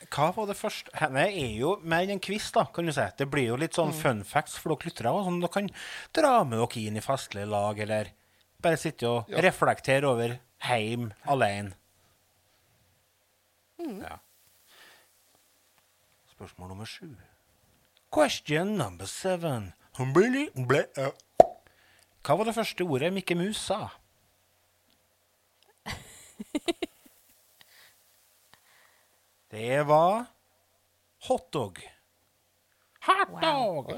Hva var det første Dette er jo mer enn en quiz, da, kan du si. Det blir jo litt sånn fun facts for dere lyttere. og Sånn dere kan dra med dere inn i festlige lag, eller bare sitte og Ja. reflektere over heim alene. Ja. Spørsmål nummer sju. Question number seven. Hva var det første ordet Mikke Mus sa? [LAUGHS] Det var hotdog. Hotdog!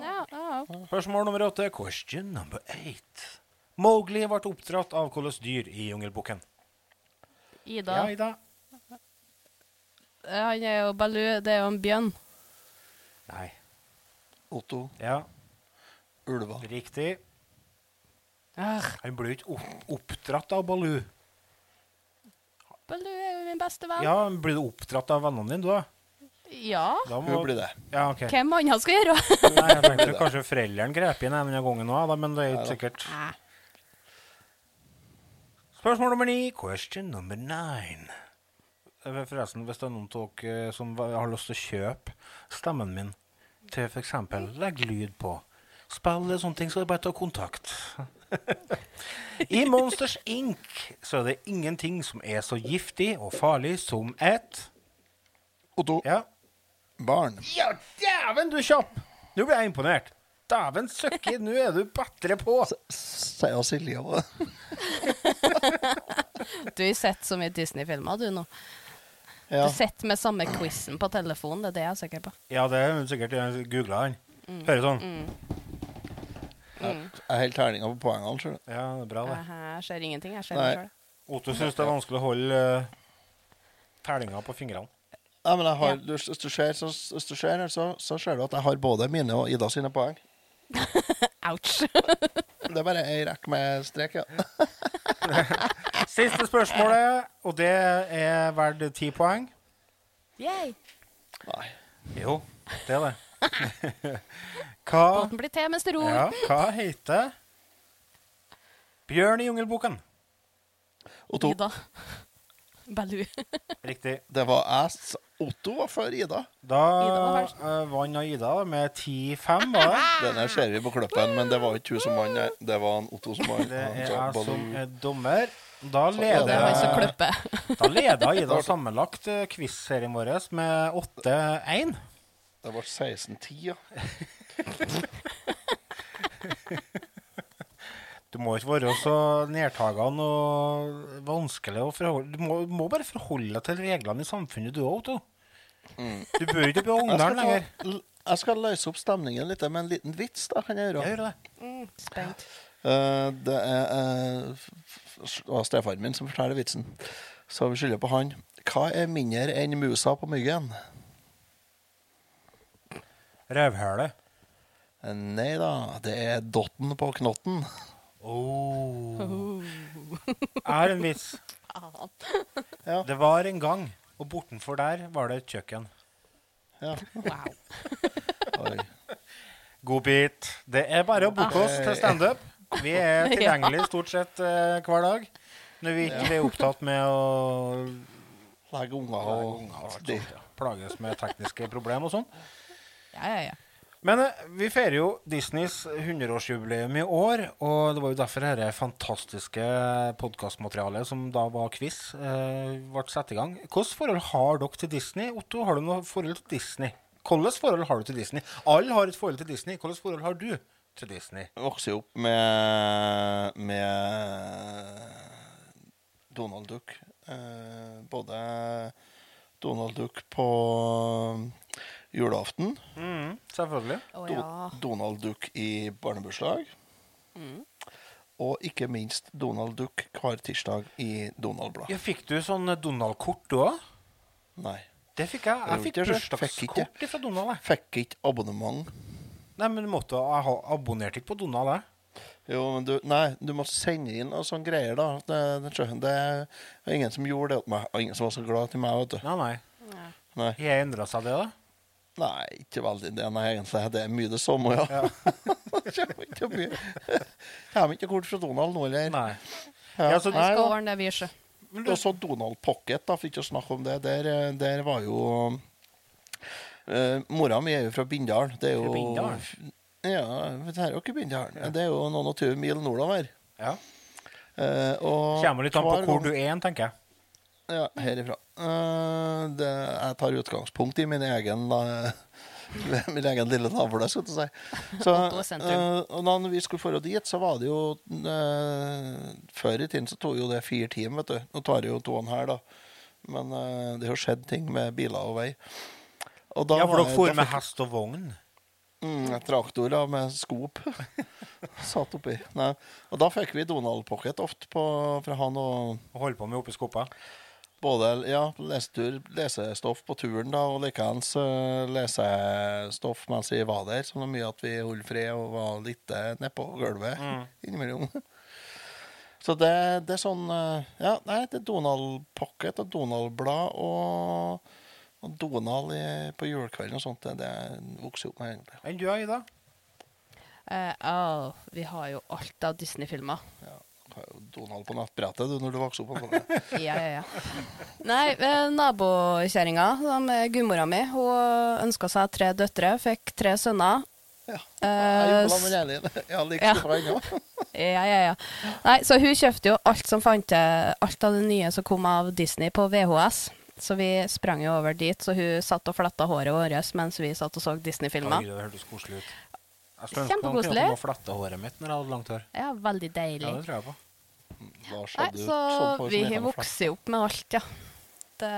Ja, ja. Spørsmål nummer åtte. Question number eight. Mowgli ble oppdratt av hvilket dyr i Jungelboken? Ida. Ja, Ida. Han er jo Baloo, det er jo en bjørn. Nei. Otto. Ja, Ulva. riktig. Ah, Han ble jo ikke opp oppdratt av Baloo. Baloo er jo min beste venn. Ja, men Blir du oppdratt av vennene dine, du, da? Ja. da Hun blir det. Ja, ok. Hvem annet skal gjøre? [LAUGHS] Nei, jeg tenkte kanskje foreldrene grep inn denne gangen òg, men det er ikke sikkert. Spørsmål nummer ni. Question number nine. Forresten, hvis det er noen av dere som har lyst til å kjøpe stemmen min til f.eks. legge lyd på, spille sånne ting, så er det bare å ta kontakt. [LAUGHS] I Monsters Inc. så er det ingenting som er så giftig og farlig som et Otto. Ja, Barn. ja dæven, du er kjapp! Nå ble jeg imponert. Dæven søkke, nå er du bedre på. Sier Silje òg. [LAUGHS] Du har sett så mye Disney-filmer, du nå. Ja. Du sitter med samme quizen på telefonen, det er det jeg er sikker på. Ja, det er sikkert jeg googla han. Hører sånn. Jeg holder terninga på poengene. ser du. Ja, det er bra, det. Jeg ser ingenting, jeg ser Nei. det sjøl. Otto syns det er vanskelig å holde uh, terninga på fingrene. Nei, men jeg har, Ja. du, hvis du ser, så, hvis du ser her, så, så ser du at jeg har både mine og Ida sine poeng. [LAUGHS] Ouch. Det er bare ei rekke med strek, ja. [LAUGHS] Siste spørsmålet, og det er verdt ti poeng. Yay. Nei. Jo, det er det. [LAUGHS] Hva, Båten blir til mens det ror. ja, hva heter Bjørn i jungelboken? Otto. Ida. Baloo. [LAUGHS] Riktig. Det var jeg. Otto var før Ida. Da uh, vant Ida med 10-5, var det? [LAUGHS] Den her ser vi på klippen, men det var ikke hun som vant. Det var en Otto som vant. Det er jeg som er dommer. Da er er leder, [LAUGHS] da leder Ida [LAUGHS] sammenlagt uh, quiz-serien vår med 8-1. Det ble 16-10, ja. [LAUGHS] Du må ikke være så nedtagende og vanskelig å forholde Du må, må bare forholde deg til reglene i samfunnet, du òg, Otto. Du bør ikke bli ungdom lenger. jeg skal løse opp stemningen litt med en liten vits. da, kan jeg gjøre. Jeg gjør det. Spent. Uh, det er eh, det var stefaren min som forteller vitsen, så vi skylder på han. Hva er mindre enn musa på myggen? Røvhølet. Eh, Nei da, det er dotten på knotten. Oh. Er en vits. [LAUGHS] Ja. Det var en gang, og bortenfor der var det et kjøkken. Ja. Wow. [LAUGHS] Oi. God bit. Det er bare å booke oss til standup. Vi er [LAUGHS] tilgjengelige stort sett eh, hver dag. Når vi ikke er opptatt med å Legge unger og unger og sånt, ja. plages med tekniske problemer og sånn. Ja, ja, ja. Men eh, vi feirer jo Disneys 100-årsjubileum i år, og det var jo derfor dette fantastiske podkastmaterialet, som da var quiz, eh, ble satt i gang. Hvilket forhold har dere til Disney? Otto, har du noe forhold til Disney? Hvilket forhold har du til Disney? Alle har et forhold til Disney. Hvilket forhold har du til Disney? Vokste jo opp med, med Donald Duck. Eh, både Donald Duck på julaften, Mm, selvfølgelig. Do. Donald Duck i barnebursdag, og ikke minst Donald Duck hver tirsdag i Donald-blad. Ja, fikk du sånn Donald-kort du òg? Nei. Det fikk jeg. Jeg Jeg fikk bursdagskort fra Donald. Jeg. Fikk ikke abonnement. Nei, men du måtte ha abonnerte abonnert ikke på Donald, jeg. Jo, men du, nei, du måtte sende inn og sånne greier, da. Det, det, det var ingen som gjorde det til meg. Og ingen som var så glad til meg, vet du. Nei, nei. Nei. Har jeg endra seg det, da? Nei, ikke veldig det, nei, egentlig. Det er mye det samme, ja. Ja. [LAUGHS] Kommer ikke mye. Kommer ikke kort fra Donald nå, eller? Nei. Ja. Ja, så- Nei, skal ordne det, vi, sjø. Og så Donald Pocket, da, for ikke å snakke om det. Der, eh, der var jo eh, Mora mi er jo fra Bindal. Det er jo Bindal? Ja, det er jo ikke Bindal. Det er jo noen og tjue mil nordover. Ja. Uh, og Kommer litt an på hvor du er, tenker jeg. Ja, herifra. Uh, det, jeg tar utgangspunkt i min egen da, [LAUGHS] min egen lille navle, skal du si. Så, uh, eh, og da vi skulle dra dit, så var det jo uh, Før i tiden så tok jo det fire timer, vet du. Nå tar det jo to og en halv, da. Men uh, det har skjedd ting med biler og vei. Ja, for dere får for med hest og vogn. Mm, traktorer med skop [LAUGHS] satt oppi. Nei. Og da fikk vi Donald Pocket ofte på, fra han og Og holde på med oppi skopa? både ja, lesetur, lesestoff på turen da, og likeens uh, lesestoff mens vi var der. Så det var mye at vi holdt fred og var litt uh, nedpå gulvet [LAUGHS] innimellom. Så det, det er sånn uh, Ja, nei, det er Donald Pocket og Donald-blad og, og Donald på julekvelden og sånt. Det, det vokser opp med, egentlig. Enn du, Aida? Uh, oh, vi har jo alt av Disney-filmer. Ja, Donald på nettbrettet du, når du vokser opp. med. [LAUGHS] Ja, ja, ja. Nei, eh, nabokjerringa, de, gummora mi, hun ønska seg tre døtre, fikk tre sønner. Ja. Eh, [LAUGHS] Jeg har like ja. [LAUGHS] Ja, ja, ja. Nei, så hun kjøpte jo alt som fant alt av det nye som kom av Disney på VHS. Så vi sprang jo over dit, så hun satt og fletta håret vårt mens vi satt og så Disney-filmer. Det hørtes koselig ut. Jeg skulle ønske noen kunne håret mitt når jeg hadde langt hår. Ja, veldig Ja, deilig. det tror jeg på. Nei, så sånn vi har vokst opp med alt, ja. Det,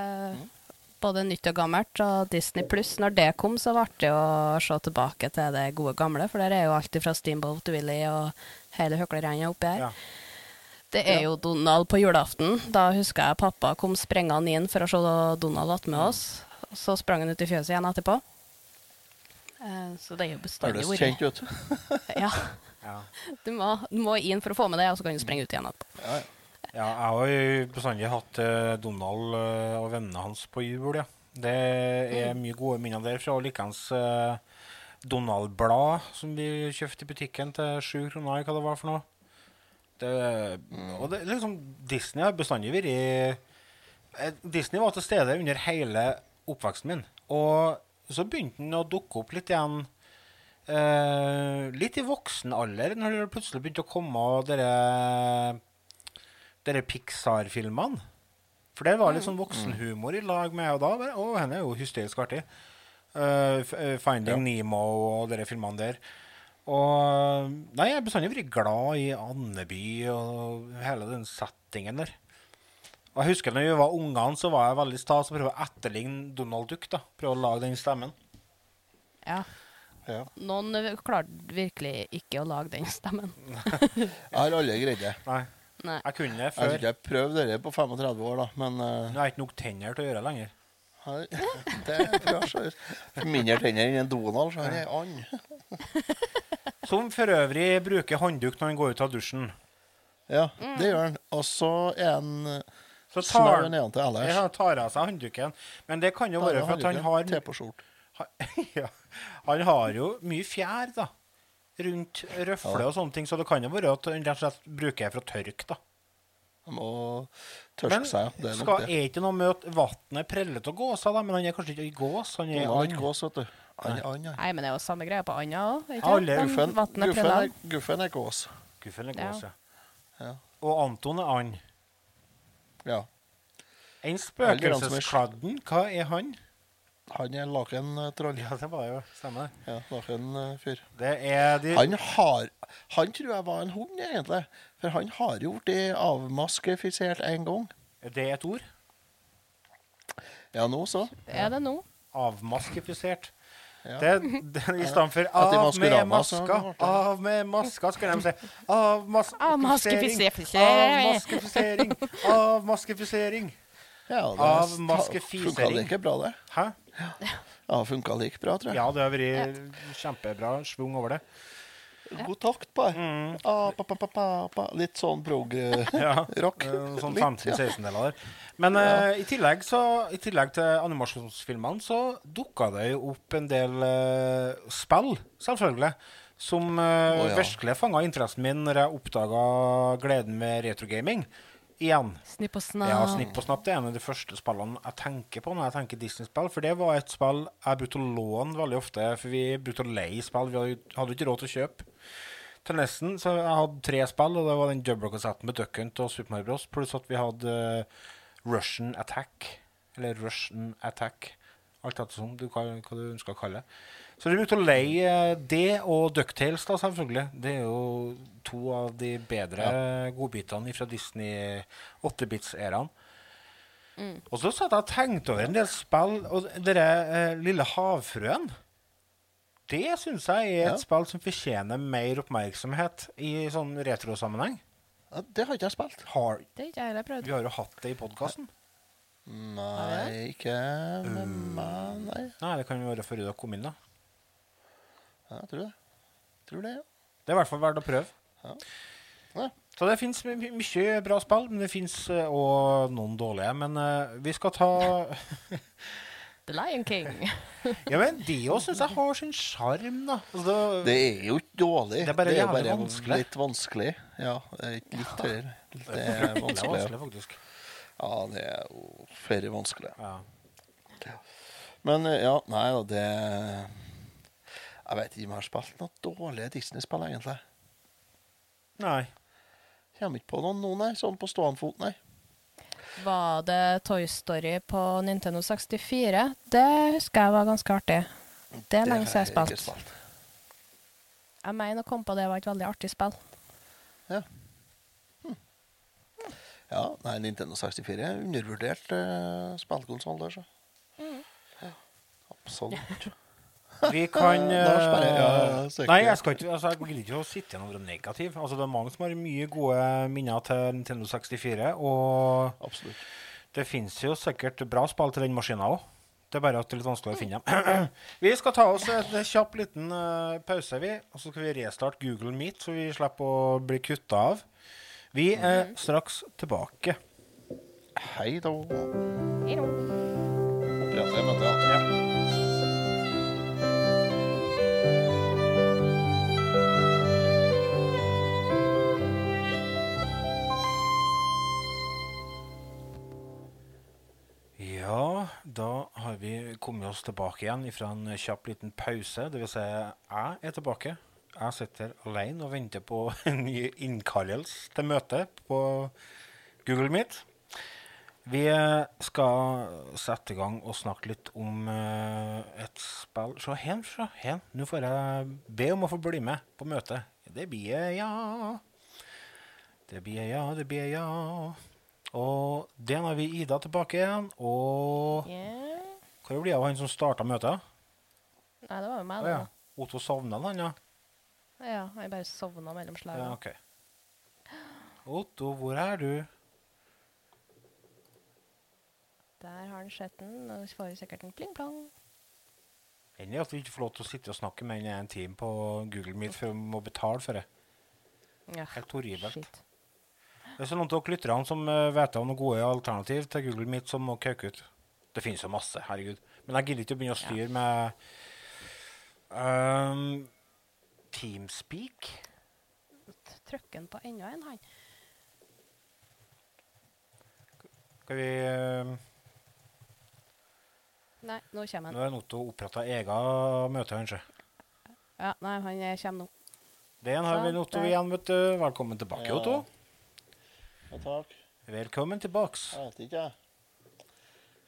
både nytt og gammelt. Og Disney pluss, når det kom, så ble det å se tilbake til det gode gamle. For der er jo alt fra Steamboat Willy og hele høklerennet oppi her. Ja. Det er jo Donald på julaften. Da husker jeg pappa kom sprengende inn for å se Donald attmed oss. Så sprang han ut i fjøset igjen etterpå. Eh, Så det er jo bestandig Høres kjent ut. [LAUGHS] Ja, [LAUGHS] Ja. du må, du må inn for å få med det, og så kan du sprenge ut igjen etterpå. Ja, jeg har jo bestandig hatt eh, Donald eh, og vennene hans på jul, ja. Det er mye gode minner derfra. Og likeens Donald-blad som vi kjøpte i butikken til sju kroner, eller hva det var for noe. Det, Og det, liksom, Disney har bestandig vært eh, Disney var til stede under hele oppveksten min. Og så begynte den å dukke opp litt igjen eh, litt i voksen alder, når det plutselig begynte å komme dere dere Pixar-filmene. For det var litt sånn voksenhumor i lag med, og da bare, Å, henne er jo hysterisk artig. Uh, Finding ja. Nemo og dere filmene der. Og Nei, jeg har bestandig vært glad i Andeby og hele den settingen der. Og jeg husker når vi var ungene, så var jeg veldig stas og prøvde å etterligne Donald Duck. da. Prøve å lage den stemmen. Ja. Ja. Noen klarte virkelig ikke å lage den stemmen. [LAUGHS] Jeg har aldri greid det. Nei, Nei. jeg kunne det Jeg tror ikke jeg prøvd det på 35 år, da, men uh... Nå har jeg ikke nok tenner til å gjøre det lenger. Nei, [LAUGHS] det er jeg så Mindre tenner enn en Donald, så han er and. [LAUGHS] Som for øvrig bruker håndduk når han går ut av dusjen. Ja, det gjør han. Og så er han Så tar, ellers. ja, tar av seg håndduken. Men det kan jo være for at han har Te på skjort. Han, [LAUGHS] ja, han har jo mye fjær, da. Rundt røfle og sånne ting, så det kan jo være at han rett og slett bruker det for å tørke, da. Han må tørske Men seg. Det er nok skal, det. er ikke noe med at vannet preller av gåsa, da? Men han er kanskje ikke gås? Han er han er ikke gås, vet du. And. Nei, men det er jo samme greia på anda òg. Alle Guffen, guffen, er, guffen er gås. Guffen er gås, ja. Ja. Og Anton er and. ja. En spøkelseskladden, hva er han? Han er lakentroll. Ja, det var jo stemmer. Ja, lakenfyr. Det er de Han har Han tror jeg var en hund, egentlig. For han har jo blitt avmaskefisert en gang. Er Det et ord. Ja, nå så. Er det nå? Avmaskefisert. Ja. Det, det, I stedet for [LAUGHS] 'av med maska', 'av med maska', skal de si. Avmaskefisering. [LAUGHS] Avmaskefisering. Avmaskefisering. Avmaskefisering. Ja, det funka like bra, det. Hæ? Ja, funka like bra, tror jeg. Ja, det har vært kjempebra svung over det. God takt på det. Ah, pa, pa, pa, pa, pa. Litt sånn prog-rock. Ja, [LAUGHS] sånn 15-16-deler der. Men eh, i, tillegg så, i tillegg til animasjonsfilmene så dukka det jo opp en del uh, spill, selvfølgelig, som uh, oh, ja. virkelig fanga interessen min når jeg oppdaga gleden med retrogaming. igjen. Snipp og snapp. Ja, Snipp og snapp det er en av de første spillene jeg tenker på når jeg tenker Disney-spill. For det var et spill jeg brukte å låne veldig ofte, for vi brukte å leie spill. Vi hadde hadde jo ikke råd til å kjøpe. Til nesten, så jeg hadde tre spill, og det var den Jubber-kassetten med Duck Hunt og Super Mario Bros. Pluss at vi hadde eh, Russian Attack. Eller Russian Attack. Alt etter som du, hva, hva du ønsker å kalle det. Så vi brukte å leie eh, det og Ducktales, da, selvfølgelig. Det er jo to av de bedre godbitene fra Disney 8-bits-æraen. Og så satt jeg og tenkte over en del spill, og denne eh, lille havfrøen Det syns jeg er et Ja. spill som fortjener mer oppmerksomhet i sånn retrosammenheng. Ja, det har ikke jeg spilt. Har, Det ikke jeg prøvd. vi har jo hatt det i podkasten. Nei, ikke med meg, nei. Nei, det kan jo være før dere kom inn, da. Ja, Jeg tror det. Tror det, ja. Det er i hvert fall verdt å prøve. Ja. Ja. Så det fins my mye bra spill, men det fins òg noen dårlige. Men uh, vi skal ta [LAUGHS] The Lion King. [LAUGHS] Ja, men det òg syns jeg har sin sjarm, da. Altså, det, Det er jo ikke dårlig. Det er bare jo bare vanskelig. litt vanskelig. Ja, er ikke litt høyere. Det er det er vanskelig. vanskelig, faktisk. Ja, det er jo flere vanskelig. Ja. Men eh, ja, nei da, det Jeg vet ikke om jeg har spilt noe dårlige Disney-spill, egentlig. Nei. Kommer ikke på noen nå, nei. Sånn på stående fot, nei. Var det Toy Story på Nintendo 64? Det husker jeg var ganske artig. Det er lenge siden jeg har spilt. spilt. Jeg mener å komme på det var et veldig artig spill. Ja, nei, Nintendo 64 er undervurdert uh, spillkonsoll der, så. Mm. Ja, absolutt. Vi kan Lars bare, eh, ja, søker. Nei, jeg skal ikke altså, jeg gidder ikke å sitte igjen og være negativ. Altså, det er mange som har mye gode minner til Nintendo 64. Og Absolutt. det fins jo sikkert bra spill til den maskina òg. Det er bare at det er litt vanskelig å finne dem. [CLEARS THROAT] vi skal ta oss en kjapp liten uh, pause, vi. Og så skal vi restarte Google Meet, så vi slipper å bli kutta av. Vi er straks tilbake. Hei da. Hei da. Oppretter ja. Da har vi kommet oss tilbake igjen fra en kjapp liten pause. Vil si, jeg er tilbake. Jeg sitter alene og venter på [LAUGHS] en ny innkallelse til møte på Google Meet. Vi skal sette i gang og snakke litt om eh, et spill Se hen, se hen. Nå får jeg be om å få bli med på møtet. Det blir ja. Det blir ja, det blir ja. Og den har vi Ida tilbake igjen. Og Yeah. hva blir det av han som starta møtet? Nei, det var jo meg, det. ja. Otto sovna han, ja? Ja, jeg bare sovna mellom Ja, okay. Otto, hvor er du? Der har han sett den, så får vi sikkert en pling-plong. Endelig at vi ikke får lov til å sitte og snakke med han i en time på Google Meet før vi må betale for det. Ja, Helt horribelt. shit. Det er noen av lytterne som eh, vet om noen gode alternativ til Google Meet som må kauke ut. Det finnes jo masse, herregud. Men jeg gidder ikke å begynne å styre med um, Teamspeak. Trykker han på enda en, han? Skal vi uh, Nei, nå kommer han. Nå er Otto oppretta eget møte, kanskje. Ja, nei, han kommer nå. Det har vi halv Otto der. igjen, vet du. Velkommen tilbake, Ja. Otto. Ja, takk. Velkommen tilbake. Jeg vet ikke, jeg.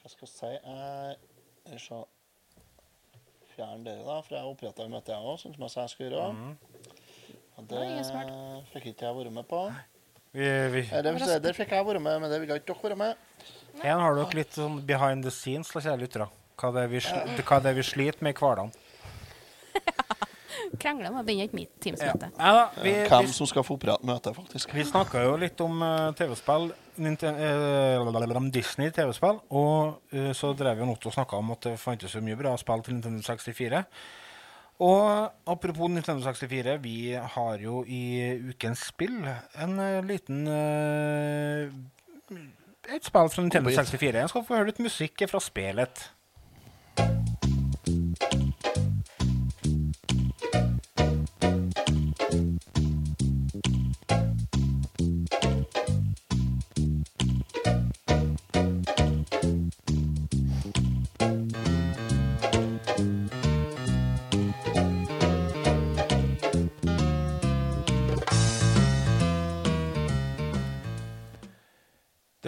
Hva skal jeg si? Jeg skal fjerne dere, da, for jeg oppretta møte, jeg òg, sånn som jeg sa jeg skulle gjøre. Og det fikk ikke jeg være med på. Vi, vi, Det, Det, vil fikk jeg være med, men det ville ikke dere være med. her har dere litt sånn behind the scenes, la kjære lyttere. Hva det er vi, hva det er vi sliter med i hverdagen. [LAUGHS] [LAUGHS] Krangler med å begynne et mitt Teams-møte. Ja, Ja, Hvem som skal få opprette møte, faktisk. vi snakka jo litt om uh, TV-spill, eh, om Disney TV-spill, og uh, så drev jo Otto og snakka om at det fantes så mye bra spill til Nintendo 64. Og apropos Nintendo 64, vi har jo i ukens spill en liten Et spill fra Nintendo 64. Jeg skal få høre litt musikk fra spillet.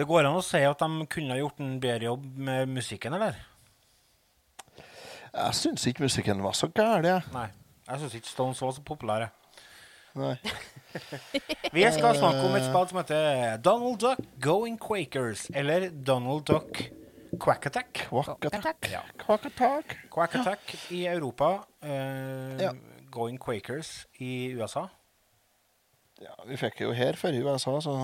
Det går an å si at de kunne ha gjort en bedre jobb med musikken, eller? Jeg syns ikke musikken var så gæren. Nei. Jeg syns ikke Stones var så populære. Nei. [LAUGHS] Vi skal snakke om et spill som heter Donald Duck Going Quakers, eller Donald Duck Quack Attack. Kvakkatakk. Ja. Kvakkatakk. Quack Attack i Europa, eh, Ja. Going Quakers i USA. Ja, vi fikk jo her før i USA, så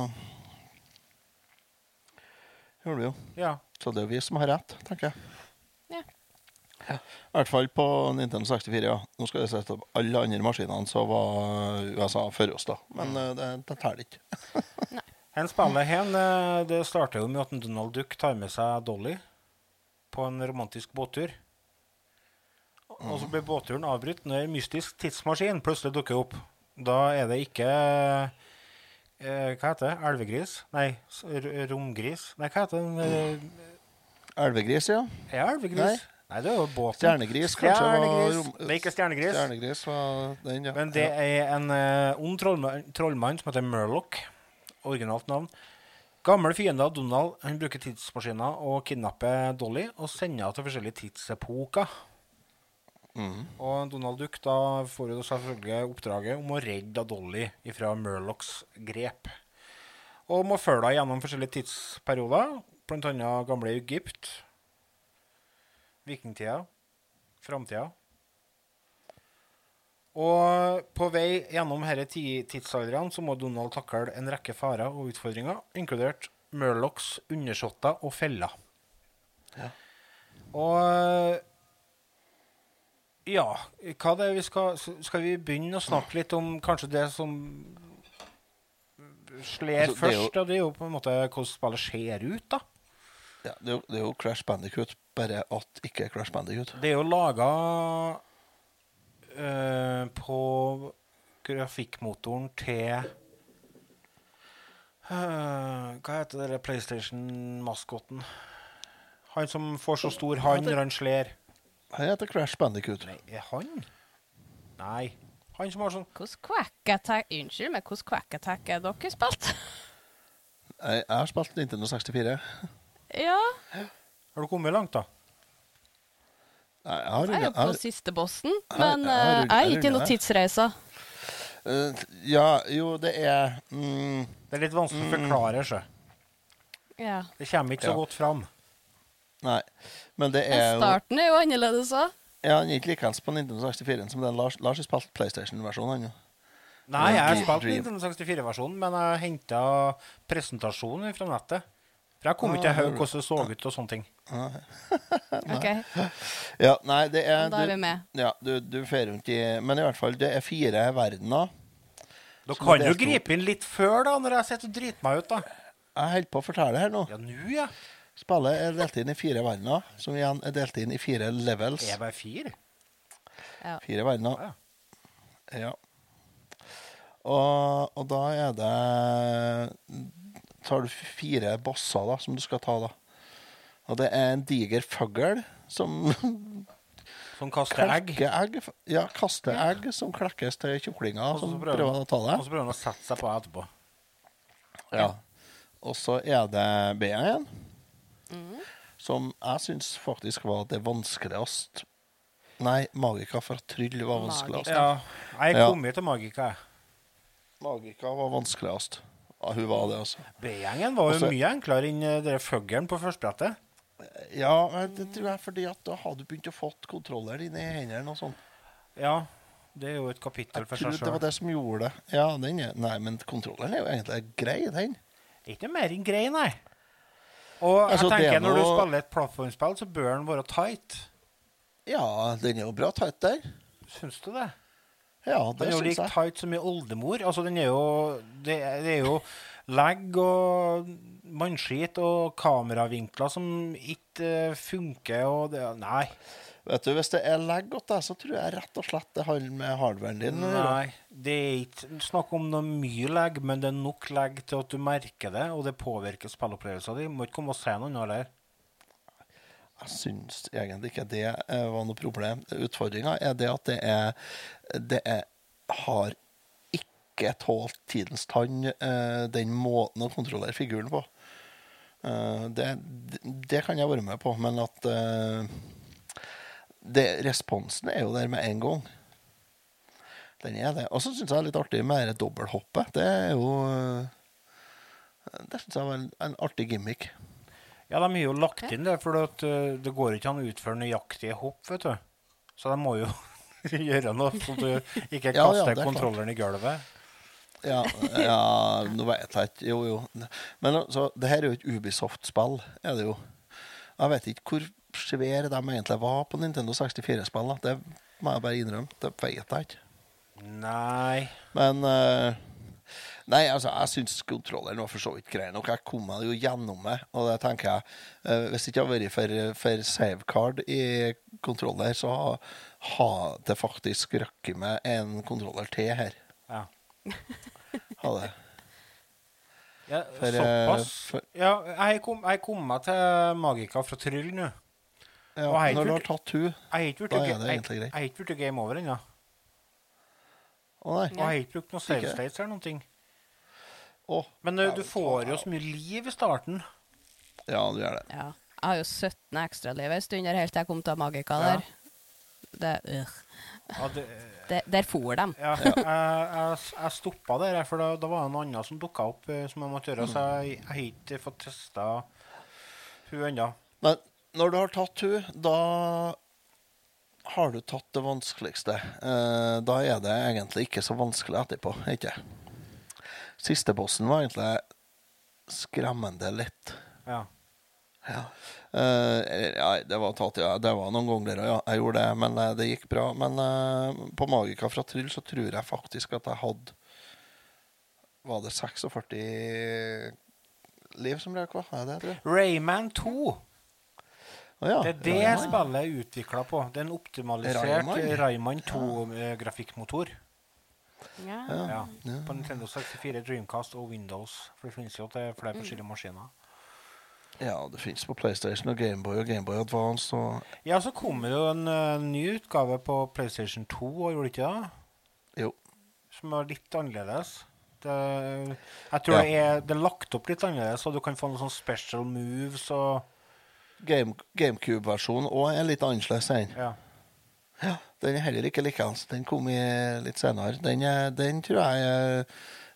Gjorde vi jo. Ja. Så det er vi som har rett, tenker jeg. Ja. I hvert fall på Nintendo 64, ja. Nå skal jeg sette opp alle andre maskinene så var USA før oss, da. Men eh, det, det teller ikke. En spennende, her, eh, det starter jo med at Donald Duck tar med seg Dolly på en romantisk båttur. Og så blir båtturen avbrutt når en mystisk tidsmaskin plutselig dukker opp. Da er det ikke eh, Hva heter det? Elvegris? Nei, romgris? Nei, hva heter den? eh, Elvegris, ja. Er elvegris? Nei. Nei. det er jo båten. Stjernegris, kanskje. Stjernegris. Var, ikke stjernegris. Stjernegris var den, ja. Men det er en eh, ond trollmann, trollmann som heter Murloch. Originalt navn. Gammel fiende av Donald. Han bruker tidsmaskiner og kidnapper Dolly og sender henne til forskjellige tidsepoker. Mhm. Og Donald Duck da får jo selvfølgelig oppdraget om å redde Dolly fra Murlocs grep. Og må følge henne gjennom forskjellige tidsperioder, bl.a. gamle Egypt, vikingtida, framtida. Og på vei gjennom disse ti- tidsaldrene så må Donald takle en rekke farer og utfordringer, inkludert Murlocs undersåtter og feller. Og ja, hva det er vi skal Skal vi begynne å snakke litt om kanskje det som slår Altså, det først? jo- og det er jo på en måte hvordan spillet ser ut, da. Ja, det, er jo, det er jo Crash Bandicoot, bare at ikke Crash Bandicoot. Det er jo laga øh, på grafikkmotoren til øh, Hva heter det PlayStation-maskoten? Han som får så stor hand når han slår. Han heter Crash Bandicoot. Nei, er han? Nei. Han som har sånn Hvordan quack attack Unnskyld, men hvordan quack attack er dere spilt? Jeg, jeg har spilt Nintendo 64. ja, Har du kommet langt, da? Nei, jeg har jeg er på jeg siste bossen, men jeg har eh, jeg er ikke i noen tidsreiser. har- Eh, ja, jo, det er mm, Det er litt vanskelig å forklare, sjø. Ja. Det kommer ikke så Ja. godt fram. Nei. Men det er jo starten er jo annerledes òg. Ja, Han er ikke likeens på Nintendo 64 som den Lars, Lars har spilt PlayStation-versjonen. han. Nei, jeg har spilt Nintendo 64-versjonen, men jeg henta presentasjonen fra nettet. For jeg kom Ah, ikke til å høre hvordan det så ut og sånne ting. [LAUGHS] OK, Ja, nei, det er da er vi du, med. ja, du, du fer rundt i Men i hvert fall, det er fire verdener. Da kan du gripe inn litt før, da, når jeg sitter og driter meg ut, da. Jeg holder på å fortelle her nå. Ja, nå, ja. Spillet er delt inn i fire verdener, som igjen er delt inn i fire levels. Er bare fire? Fire verdener. Ja. Ja. Og, og da er det Tar du fire bosser da, som du skal ta, da. Og det er en diger fugl som [LAUGHS] Som kaster egg. egg. Ja, kaster egg som klekkes til kjuklinger som prøver å ta det. Og så prøver han å sette seg på etterpå. Ja. Og så er det B-en igjen, Som jeg syns faktisk var det vanskeligste Nei, Magika fra Tryll var vanskeligst. Ja, jeg Ja. kom jo til Magika. jeg. Magika var vanskeligst. Ja, hun var det, altså. B-gjengen var jo Altså- mye enklere enn dere den fuglen på førstebrettet. Ja, det tror jeg fordi at da hadde du begynt å fått kontroller inn i hendene og sånn. Ja, det er jo et kapittel Jeg for tror seg det var det som gjorde det. Ja, den er Nei, men kontrolleren er jo egentlig grei, den. Ikke mer enn grei, nei. Og jeg Altså, tenker er når du spiller et plattformspill, så bør den være tight. Ja, den er jo bra tight der. Syns du det? Ja, det syns jeg. Den er jo like jeg. tight som i oldemor. Altså, den er jo Det, det er jo legg og mannskit og kameravinkler som ikke eh, funker, og det Nei. Vet du, Hvis det er lag godt, da, så tror jeg rett og slett det har med hardwaren din. Nei. Det er ikke snakk om noe mye legg, men det er nok legg til at du merker det, og det påvirker spillopplevelsen din. Må ikke komme og si noe annet heller. Jeg syns egentlig ikke det eh, var noe problem. Utfordringa er det at det er Det er, har ikke tålt tidens tann, eh, den måten å kontrollere figuren på. Eh, det, det kan jeg være med på, men at det, Responsen er jo der med en gang. Den er det. Og så syns jeg det er litt artig med det dobbelthoppet. Det er jo eh, Det syns jeg var en, en artig gimmick. Ja, de har jo lagt inn det, for at, eh, det går ikke an å utføre nøyaktige hopp, vet du. Så de må jo [LAUGHS] gjøre noe, så du ikke [LAUGHS] Ja, ja, kaster er kontrolleren i gulvet. Ja, ja nå vet jeg ikke. Jo, jo. Men altså, det her er jo et Ubisoft-spill, er det jo. Jeg vet ikke hvor svære de egentlig var på Nintendo 64-spill. Det må jeg bare innrømme. Det vet jeg ikke. Nei Men uh, Nei, altså, jeg syns kontrolleren var for så vidt grei nok. Jeg kom meg jo gjennom det, og det tenker jeg uh, Hvis det ikke hadde vært for, for savecard i kontroller, så har det faktisk røkket med en kontroller til her. Ja. Hadde. ja For, eh, såpass. for- Ja, jeg kom, jeg kom meg til Magika fra Tryll nå. Ja, når du har tatt hun Da er det egentlig greit. jeg har ikke blitt game over ennå. Å nei. Og jeg har ikke brukt noe save states eller noen ting. Oh, Men eh, du du får jo så mye liv i starten. ja, du gjør det. Ja. Jeg har jo 17 ekstraliv ei stund helt til jeg kom til Magica Ja. der. Det, øh. Ja, det, [LAUGHS] det, der for de. ja, jeg, jeg, jeg stoppa der, for da, da var det noe annet som dukka opp eh, som jeg måtte gjøre. Så jeg, jeg har ikke fått testa hun ennå. Men når du har tatt hun, da har du tatt det vanskeligste. Eh, da er det egentlig ikke så vanskelig etterpå, ikke Siste bossen var egentlig skremmende lett. Ja. Ja. Eh, ja, det var tatt, ja. Det var noen ganger, ja. Jeg gjorde det, men eh, det gikk bra. Men eh, på Magika fra Tryll så tror jeg faktisk at jeg hadde Var det 46 liv som røk, hva? Er det, tror jeg? Rayman 2. Ja, Det er det Rayman. spillet er utvikla på. Det er en optimalisert Rayman? Rayman 2-grafikkmotor. Ja. Ja. På Nintendo 64, Dreamcast og Windows. For det finnes jo til flere forskjellige maskiner. Ja, det fins på PlayStation og Gameboy og Gameboy Advance og Ja, så kommer det jo en uh, ny utgave på PlayStation 2, og gjorde det ikke det? Jo. Som er litt annerledes. Det, jeg tror Ja. det, er, det er lagt opp litt annerledes, og du kan få noen sånne special moves og Game, GameCube-versjonen òg er litt annerledes enn. Ja. Ja, den er heller ikke likeens. Den kom i litt senere. Den, er, den, tror jeg, er-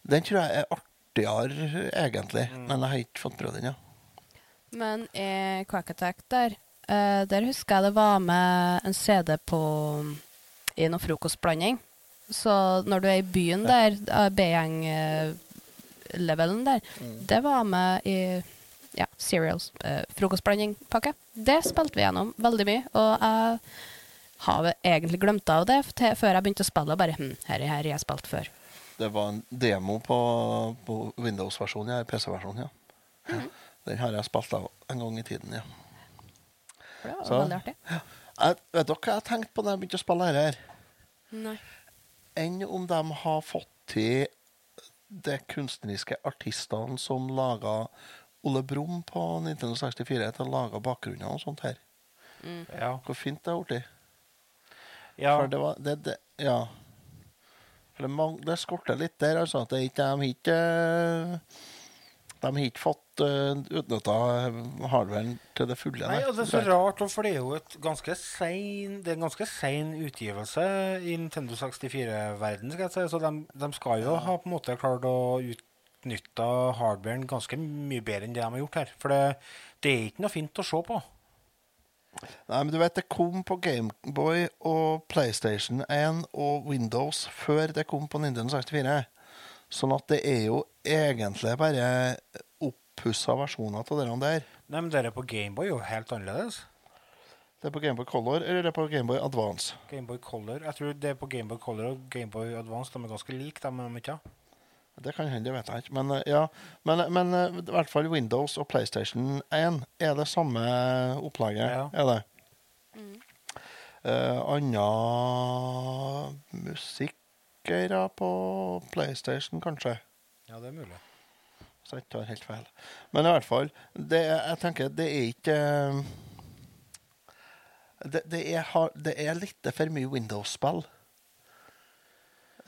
den tror jeg er artigere, egentlig. Men jeg har ikke fått prøvd den, ja. Men i Quack Attack der, eh, der husker jeg det var med en CD på i noe frokostblanding. Så når du er i byen der, eh, B-gjeng-levelen der, det var med i ja, cereals, eh, frokostblandingpakke. Det spilte vi gjennom veldig mye, og jeg har egentlig glemt av det til, før jeg begynte å spille. og Bare hm, her er her jeg spilt før. Det var en demo på, på Windows-versjonen, ja. PC-versjonen, ja. ja. Den har jeg spilt av en gang i tiden, ja. For det var Så- veldig artig. Jeg, vet dere hva jeg tenkte på da jeg begynte å spille dette her? Nei. Enn om de har fått til de kunstneriske artistene som laga Ole Brumm på Nintendo 64 til å lage bakgrunner og sånt her. Ja. Hvor fint det har blitt. ja. For det var det, det, Ja. For det, man, det skorter litt der, altså. At det ikke, de har ikke De har ikke fått uh, utnytta hardwaren til det fulle. Nei, og det er så rart, for det er jo et ganske sein, det er en ganske sein utgivelse i Nintendo 64-verden. skal jeg si. Så de, de skal jo ha på en måte klart å utnytte hardwaren ganske mye bedre enn det de har gjort her. For det, det er ikke noe fint å se på. Nei, men du vet, det kom på Gameboy og PlayStation 1 og Windows før det kom på Nintendo 64. Sånn at det er jo egentlig bare oppussa versjoner av det der. Nei, men det på Gameboy er jo helt annerledes. Det er på Gameboy Color eller det er på Gameboy Advance. Gameboy Color. Jeg tror det er på Gameboy Color og Gameboy Advance de er ganske like, de er de ikke? Det kan hende, det vet jeg ikke. Men, eh, ja, men, men eh, i hvert fall Windows og PlayStation 1 er det samme opplegget. Ja. Er det. Eh, Anna musikere på PlayStation, kanskje. Ja, det er mulig. Så jeg tar helt feil. Men i hvert fall, det, jeg tenker det er ikke eh, det, det, er, det er litt for mye Windows-spill.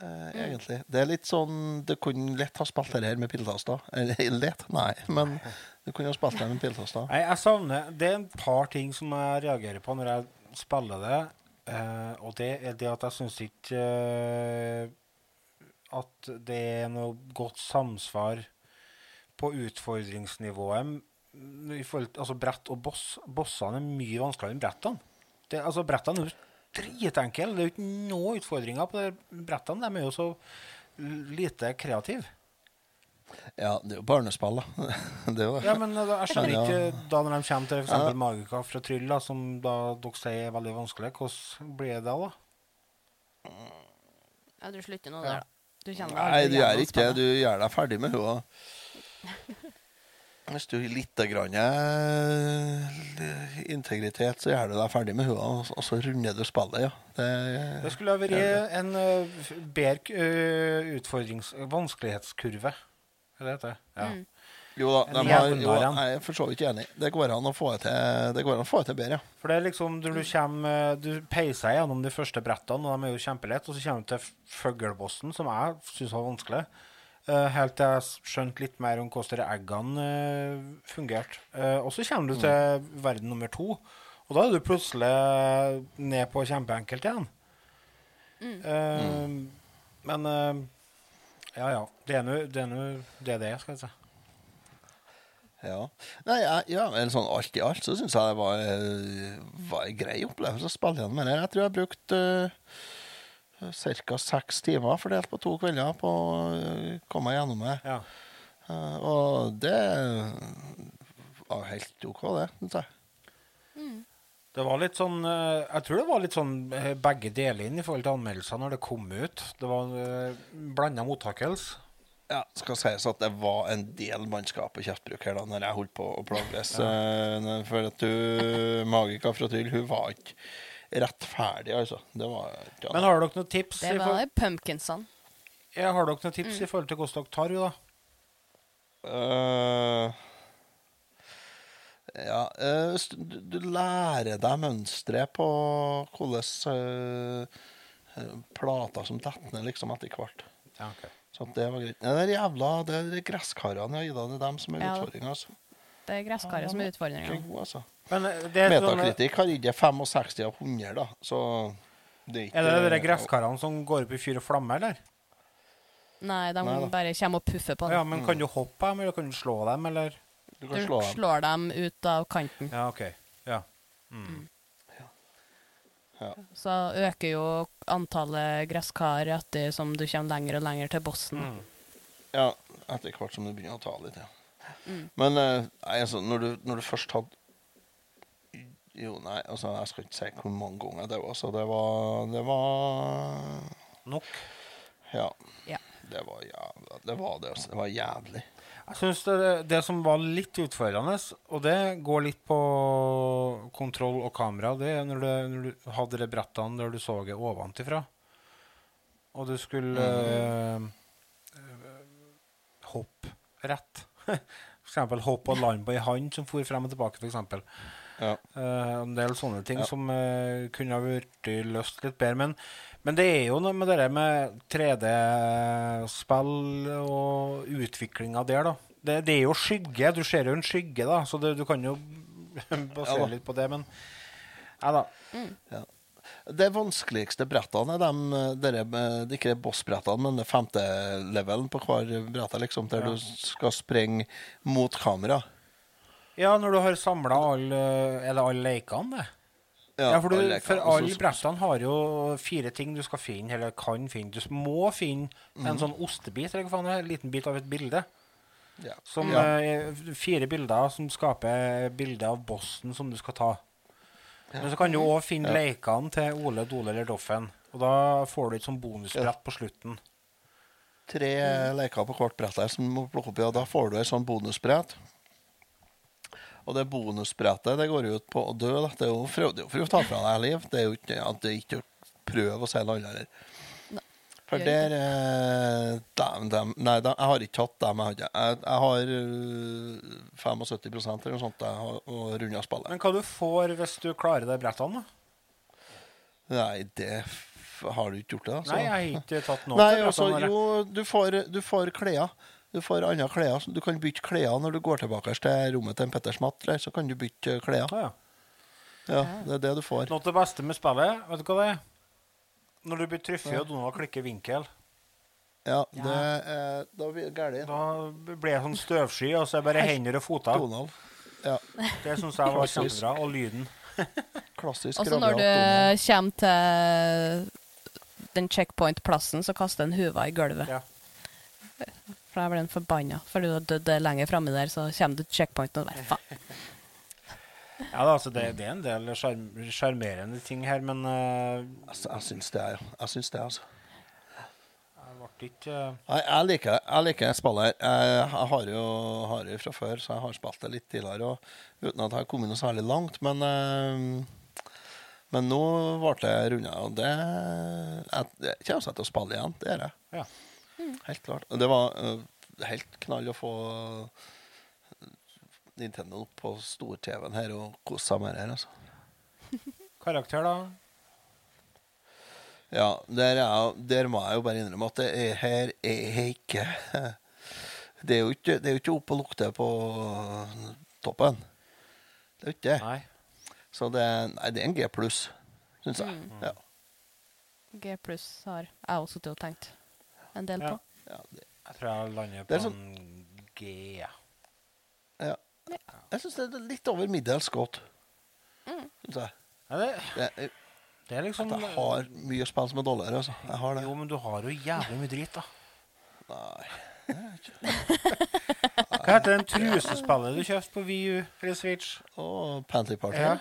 Eh, egentlig. Det er litt sånn Du kunne lett ha spilt det her med piltaster. Eller [LAUGHS] lett, nei, men du kunne ha spilt det med piltaster. Nei, jeg savner Det er en par ting som jeg reagerer på når jeg spiller det. eh, og det er det at jeg syns ikke eh, at det er noe godt samsvar på utfordringsnivået i forhold til, Altså brett og boss. Bossene er mye vanskeligere enn brettene. Det, altså Brettene er jo dritenkle. Det er jo ikke noe utfordringer på de brettene. De er jo så lite kreative. Ja, det er jo barnespill, da. [LAUGHS] Det er jo det. Ja, men da, jeg skjønner ikke da når de kommer til f.eks. Ja. Magica fra Tryll, da, som da dere sier er veldig vanskelig, hvordan blir det da? da? Ja, du slutter nå der, da. Du kjenner Nei, du gjør ikke det. Du gjør deg ferdig med henne. [LAUGHS] Hvis du har litt grann, eh, integritet, så gjør du deg ferdig med henne, og- så runder du spillet, ja. Det, Det skulle ha vært en uh, bedre uh, utfordrings... vanskelighetskurve. Er det det? Ja. Mm. jo da, de har, jo, jeg er for så vidt enig. Det går an å få det til, det går an å få til bedre, ja. For det er liksom du kommer Du peiser gjennom de første brettene, og de er jo kjempelette, og så kommer du til fuglebossen, som jeg syns var vanskelig. Eh, helt til jeg skjønte litt mer om hvordan de eggene eh, fungerte. Eh, og så kommer du til verden nummer to, og da er du plutselig ned på kjempeenkelt igjen. Eh, Men uh, ja, ja. Det er nå det er det det skal jeg si. Ja. Nei, jeg, ja, men sånn alt i alt så syns jeg det var, var en grei opplevelse å spille gjennom det. Jeg tror jeg brukte uh, ca. seks timer fordelt på to kvelder på å uh, komme gjennom det. Ja. Eh, og det var helt OK, det, syns jeg. Det var litt sånn eh, Jeg tror det var litt sånn eh, begge deler inn i forhold til anmeldelser når det kom ut. Det var blanda mottakelse. Ja, skal sies at det var en del mannskap og kjeftbruk her da når jeg holdt på å plages. ja. for at du Magika fra Tryll, hun var ikke rettferdig, altså. Det var ja. Men har dere noen tips, Det var for, pumpkinsene. ja, har dere noen tips i forhold til hvordan dere tar henne, da? Uh, ja uh, du, du lærer deg mønsteret på hvordan eh, eh, plater som detter ned liksom etter hvert. Ja, okay. Så det var greit. Det er jævla Det er de gresskarene jeg har gitt deg. Det er dem som er Ja. utfordringa. Altså. Det er gresskaret som er utfordringa. altså. Men eh, det er, sånn, Metakritikk har ikke 65 av 100, da. Så det er ikke er det de gresskarene som går opp i fyr og flamme, eller? Nei, de Nei bare kommer og puffer på Ja, men kan du hoppe dem, eller kan du slå dem, eller? Du Du slå dem. slår dem ut av kanten. Ja, OK. Ja. Så øker jo antallet gresskar etter som du kommer lenger og lenger til bossen. Mm. Ja, etter hvert som du begynner å ta litt, ja. Mm. Men eh, altså, når, du, når du først hadde Jo, nei, altså, jeg skal ikke si hvor mange ganger det var. Så det var Det var Nok. Ja. Ja. Det var jævla Det var det, altså. Det var jævlig. Jeg synes det, det som var litt utfordrende, og det går litt på kontroll og kamera, det er når du, når du hadde de brettene der du så det ovenfra, og du skulle eh, øh, hoppe rett. [LAUGHS] For eksempel hoppe og lande på ei hand som for frem og tilbake, for eksempel. Ja. Eh, en del sånne ting Ja. som eh, kunne ha vært løst litt bedre. Men, men det er jo noe med det med 3D-spill og utviklinga der, da. Det, det er jo skygge. Du ser jo en skygge, da, så det, du kan jo [LAUGHS] basere Ja litt på det. Men ja da. Det vanskeligste brettene er de, eh, dere, det er ikke bossbrettene, men det femte levelen på hver brett, liksom, der Ja. du skal springe mot kamera. Ja, når du har samla alle Er det alle lekene, det? Ja, for, du, for alle brettene har jo fire ting du skal finne, eller kan finne. Du må finne en sånn ostebit, eller hva faen det er, en liten bit av et bilde. Ja. Som Ja. eh, Fire bilder som skaper bilde av bossen som du skal ta. Men så kan du òg finne Ja. lekene til Ole, Dole eller Doffen. Og da får du et sånn bonusbrett på slutten. tre leker på hvert brett der som du må plukke opp i, og da får du et sånn bonusbrett. Og det bonusbrettet det går ut på å dø. Da. Det er jo for, å ta fra deg liv. Det er jo ikke at det er ikke å prøve å si noe annet. For der eh, dem, dem, Nei, dem, jeg har ikke tatt dem. Jeg, jeg, jeg har eh, 75 eller noe sånt jeg har, og runda spillet. Men hva du får hvis du klarer de brettene, da? Nei, det har du ikke gjort det? Så- Nei, jeg har ikke tatt noe Nei, altså, jo, du får, du får klær. Du får andre klær. Du kan bytte klær når du går tilbake til rommet til en Petter Smatt. Så kan du bytte klær. Ja. Ja, det er det du får. Noe av det beste med spillet, vet du hva det er? Når du blir truffet og Donald klikker vinkel, Ja, det er, Da blir det galt. da blir jeg sånn støvsky, og så er det bare hender og føtter. Donald. Ja, Det syns jeg var kjempebra. Og lyden. [LAUGHS] klassisk Og så når du Donald. kommer til den checkpoint-plassen, så kaster en huva i gulvet. Ja. For da ble han forbanna. For du har dødd lenger framme der, så kommer du til checkpointen og bare faen. [LAUGHS] Ja, da, altså det, det er en del sjarm- sjarmerende ting her, men uh, Altså, jeg syns det, er, Jeg syns det, altså. jeg ble ikke uh... jeg, jeg liker. Jeg liker spillet her. Jeg, jeg har jo har det fra før, så jeg har spilt det litt tidligere. Og, uten at jeg har kommet noe særlig langt. Men, uh, men nå ble det runda, og det jeg kommer til å spille igjen. Det gjør jeg. Ja. Helt klart. Og det var uh, helt knall å få Nintendo på stor-TV-en her og kose seg med det her. altså. [LAUGHS] Karakter, da? Ja, der, er, jeg- der må jeg jo bare innrømme at det er, her er ikke [LAUGHS] Det er jo ikke, det er jo ikke opp og lukte på toppen. Det er jo ikke det. Nei. Så det, nei, det er en G pluss, syns jeg. Mm. Ja. G pluss har jeg også sittet og tenkt en del Ja. på. Ja, det, Jeg tror jeg lander på sånn- en G. ja. ja. Jeg syns det er litt over middels godt. Mm. Jeg. Ja, det, Det er, det er liksom at jeg har mye spill som er dårligere, altså. Jeg har det. Jo, men du har jo jævlig mye drit, da. Nei. Hva heter den trusespillet du kjøpte på VU eller Switch? Og Panty Party. Ja.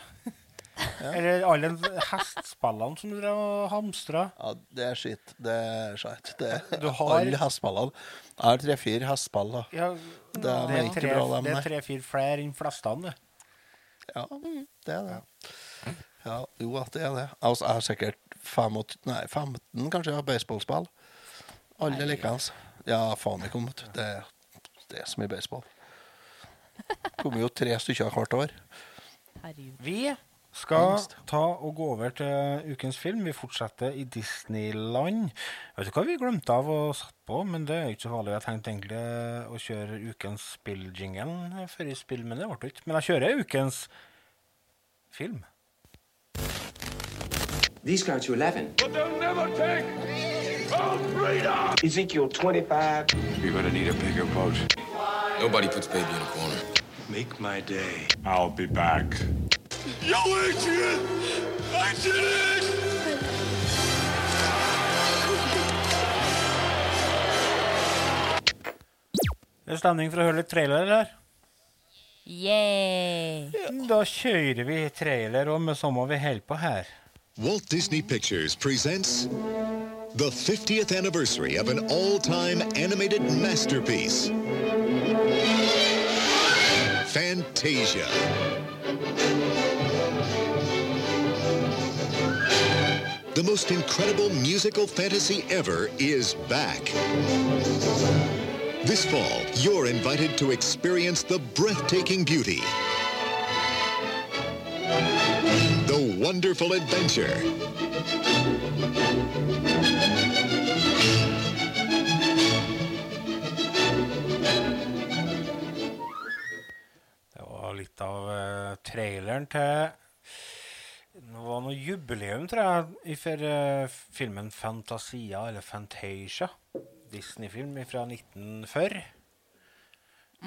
Eller alle hestespillene som du drev og hamstra? Ja, det er skitt. Det er skitt. Det er Du har- alle hestespillene. Jeg har tre-fire hestespill, da. Ja, Det er det er tre- bra, det er tre-fire flere enn flestene, du. Ja, det er det. Ja, jo, at det er det. Altså, jeg har sikkert 25, nei, 15 kanskje av baseballspill. Alle likeens. Ja, faen ikke om. Det, det er så mye baseball. Kommer jo tre stykker hvert år. Herregud. Vi skal Angst. ta og gå over til ukens film. Vi fortsetter i Disneyland. Vet du hva vi glemte av og satt på? Men det er ikke så farlig. Jeg tenkte egentlig å kjøre ukens spilljingle før i spill, men det ble det ikke. Men jeg kjører ukens film. These go to 11. But they'll never take our freedom! Ezekiel 25. You're gonna need a bigger boat. Nobody puts baby in a corner. Make my day. I'll be back. Yo, Adrian! I did it! Det er stemning for å høre litt trailer her. Yeah! Da kjører vi trailer, og med samme vi holder på her. Walt Disney Pictures presents the 50th anniversary of an all time animated masterpiece Fantasia. The most incredible musical fantasy ever is back. This fall, you're invited to experience the breathtaking beauty, the wonderful adventure, Det var litt av eh, traileren til Det var noe jubileum, tror jeg, for uh, filmen Fantasia, eller Fantasia. Disney-film fra 1940.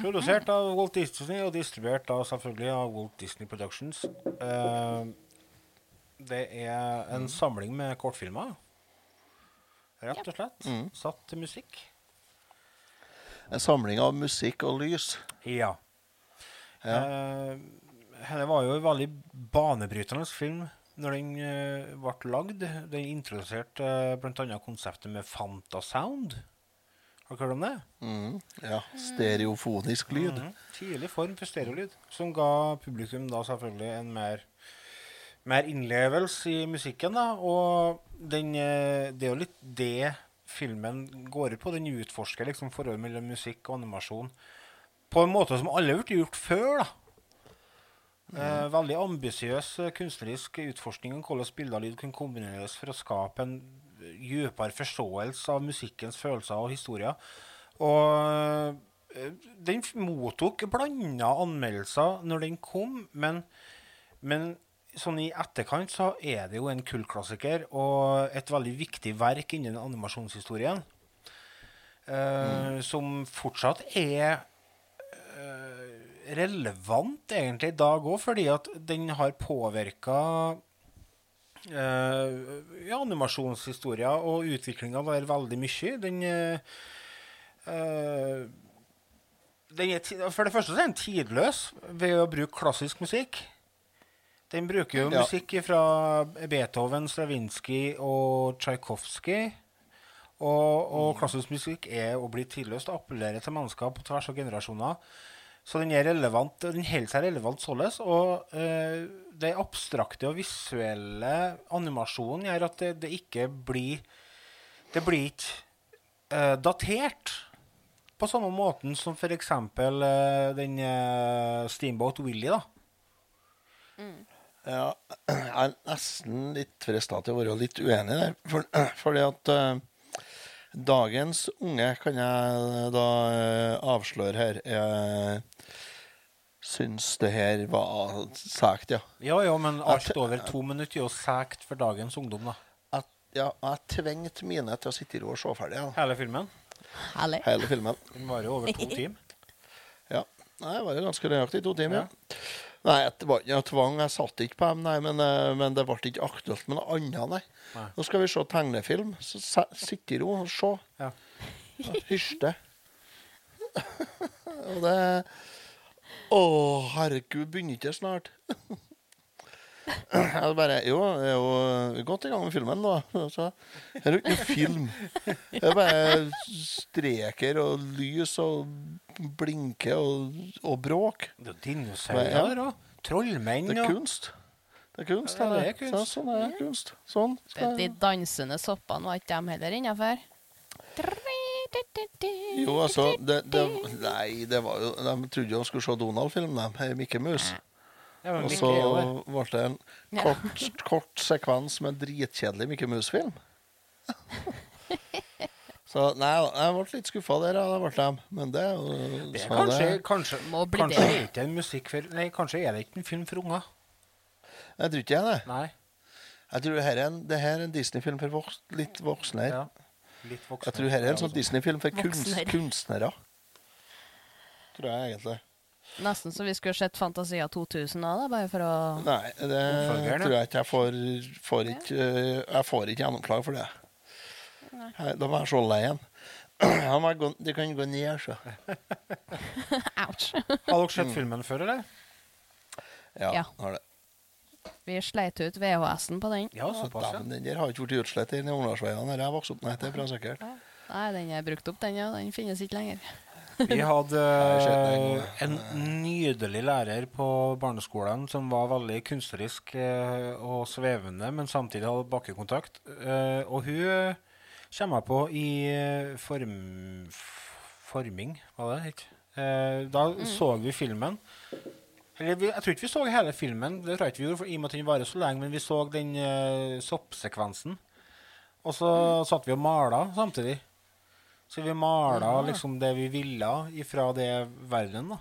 Produsert av Walt Disney og distribuert da selvfølgelig av Walt Disney Productions. Uh, det er en samling med kortfilmer. Rett og slett. Satt til musikk. En samling av musikk og lys. Ja. Ja. Uh, det var jo en veldig banebrytende film når den eh, ble lagd. Den introduserte uh, bl.a. konseptet med Fantasound. Har du hørt om det? Mm, ja. Stereofonisk lyd. Mm, Tidlig form for stereolyd, som ga publikum da selvfølgelig en mer, mer innlevelse i musikken. da, Og den, eh, det er jo litt det filmen går ut på. Den utforsker liksom forholdet mellom musikk og animasjon på en måte som alle har blitt gjort før. da. Eh, veldig ambisiøs eh, kunstnerisk utforskning om hvordan bilder og lyd kan kombineres for å skape en dypere forståelse av musikkens følelser og historier. Og eh, den mottok blanda anmeldelser når den kom, men, men sånn i etterkant så er det jo en kultklassiker og et veldig viktig verk innen animasjonshistorien. eh, Som fortsatt er relevant egentlig i dag òg, fordi at den har påvirka eh, ja, animasjonshistoria og utviklinga der veldig mye. Den eh, den er, for det første så er den tidløs ved å bruke klassisk musikk. Den bruker jo Ja. musikk fra Beethoven, Stravinskij og Tsjajkovskij. Og, og klassisk musikk er å bli tidløst og appellere til mennesker på tvers av generasjoner. Så den er relevant, den holder seg relevant således. Og eh, det abstrakte og visuelle animasjonen gjør at det, det ikke blir Det blir ikke eh, datert på samme måten som f.eks. Uh, den eh, Steamboat Willie, da. Ja, [CLEARS THROAT] jeg er nesten litt frista til å være litt uenig der. For, [CLEARS THROAT] fordi at eh, dagens unge, kan jeg da eh, avsløre her, jeg syns det her var sækt, ja. Ja, ja, men alt over to minutter er jo sækt for dagens ungdom, da. At, ja, jeg tvingte mine til å sitte i ro og se ferdig. Ja. Hele filmen. Herlig. Hele filmen. Den varer jo over to [LAUGHS] timer. Ja. Nei, det var jo ganske nøyaktig to timer, ja. Nei, det var ikke noe tvang. Jeg satt ikke på dem, nei, men, eh, men det ble ikke aktuelt med noe annet, nei. Nei. Nå skal vi se tegnefilm. Så sitte i ro og se. Ja. Hysj [LAUGHS] og det Å, herregud, begynner ikke det snart? [LAUGHS] Jeg bare Jo, jeg er jo godt i gang med filmen, da. Så, det er jo ikke noe film. Det er bare streker og lys og blinke og, og bråk. Det er dinosaurer òg. Trollmenn Det er og kunst. Det er kunst. Ja, det er kunst. Så, sånn er det kunst. Sånn. Skal De dansende soppene var ikke de heller innafor. Jo, altså det, det, Nei, det var jo De trodde jo de skulle se Donald-film, de. Mikke Mus. Og så er ble det en kort, kort sekvens med dritkjedelig Mikke Mus-film. [LAUGHS] Så nei, jeg ble litt skuffa der, ja, det ble de. Men det er jo Det er sånn kanskje, det- kanskje, kanskje det. er ikke en musikkfilm Nei, kanskje er det ikke en film for unger. Jeg tror ikke jeg det. Nei. Jeg tror her er en, det her er en Disney-film for voks, litt voksne. Ja. Litt voksne. Jeg tror her er en sånn Disney-film for kunst, kunstnere. Tror jeg egentlig. Nesten så vi skulle sett Fantasia 2000 òg, da, bare for å Nei, det Oppfølgeren, tror jeg ikke jeg får, får ikke, øh, Jeg får ikke gjennomslag for det. Nei, Da var jeg så lei [CLEARS THROAT] gå- Det kan gå ned, så. [LAUGHS] Ouch. Har dere sett filmen før, eller? Ja, Ja. har det. Vi sleit ut VHS-en på den. Ja, såpass, ja. Dæven, den der har ikke blitt utslett i Ungdalsveiene der jeg vokste opp. Nei, det er bra sikkert. Nei, den er brukt opp, den, ja. Den finnes ikke lenger. Vi [LAUGHS] hadde eh, en nydelig lærer på barneskolen som var veldig kunstnerisk eh, og svevende, men samtidig hadde bakkekontakt. Eh, Og hun kommer jeg på i form, forming, var det ikke? Da så vi filmen. Eller vi, jeg tror ikke vi så hele filmen, det tror jeg ikke vi gjorde, for, i og med at den varer så lenge, men vi så den soppsekvensen. Og så satt vi og mala samtidig. Så vi mala liksom det vi ville ifra det verden, da.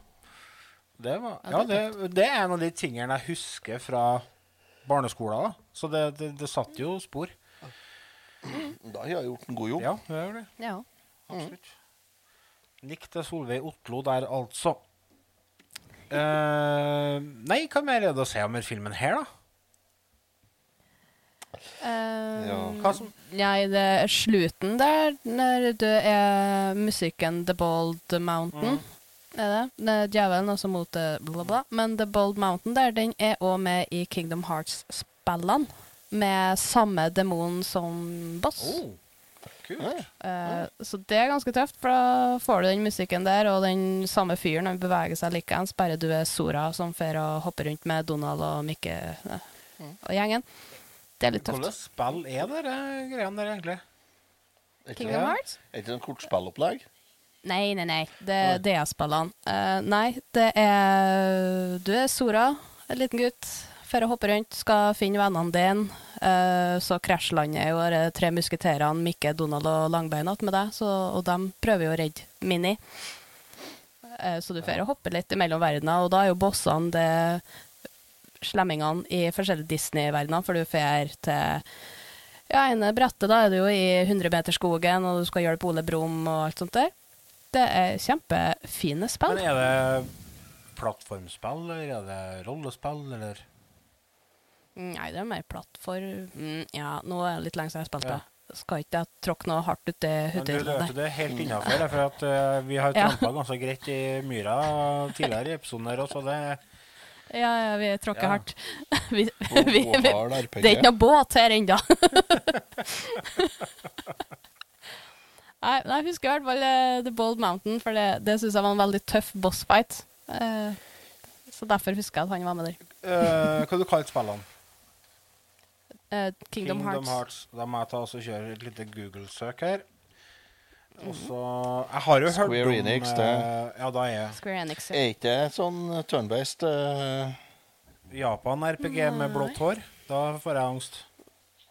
Det, var, ja, Ja, det, det er en av de tingene jeg husker fra barneskolen. da. Så det, det, det satt jo spor. Da har jeg gjort en god jobb. Ja, det gjør det. Ja. Absolutt. Nikk til Solveig Otlo der, altså. Eh, nei, hva mer er det å si om denne filmen her, da? Eh, Ja. Hva som Nei, det er slutten der, når det er musikken The Bold Mountain. Er det? det er djevelen også mot bla, bla. Men The Bold Mountain der, den er òg med i Kingdom Hearts-spillene. Med samme demon som boss. Oh, kult. Eh, så det er ganske tøft, for da får du den musikken der, og den samme fyren han beveger seg likeens, bare du er Sora som fer og hopper rundt med Donald og Mikke eh, og gjengen. Det er litt Hvilket tøft. spill er det de greiene der, egentlig? King of Kingdom Hearts? Er ikke det et kortspillopplegg? Nei, nei, nei. Det er DS-spillene. Uh, nei, det er Du er Sora, en liten gutt. Før å hoppe rundt, skal finne vennene dine. Uh, så krasjlander jo de tre musketerene Mikke, Donald og Langbein med deg, så, og de prøver jo å redde Mini. Uh, så du får ja. hoppe litt mellom verdener, og da er jo bossene det slemmingene i forskjellige Disney-verdener, for du drar til ja, ene brettet, da er du jo i 100-meterskogen, og du skal hjelpe Ole Brumm og alt sånt der. Det er kjempefine spill. Men er det plattformspill, eller er det rollespill, eller Nei, det er mer plattform mm, Ja, nå er det litt lenge siden jeg spilte. Ja. Skal ikke jeg tråkke noe hardt uti hodet du, du, det helt innafor, for at uh, vi har [LAUGHS] Ja. trampa ganske greit i myra tidligere i episoden her også. Det, Ja, ja, vi tråkker Ja. hardt. [LAUGHS] vi, vi, vi, det er ikke noe båt her ennå. [LAUGHS] Nei, jeg husker i hvert fall eh, The Bold Mountain, for det, det syns jeg var en veldig tøff bossfight. Eh, så derfor husker jeg at han var med der. eh, hva du kalte spillene? Uh, Kingdom, Hearts. Da må jeg ta og kjøre et lite Google-søk her. Og så Jeg har jo hørt Square om Enix, det. eh, Ja, da er jeg Square Enix. ja. Er ikke det sånn turn-based uh... Japan-RPG med blått hår. Da får jeg angst.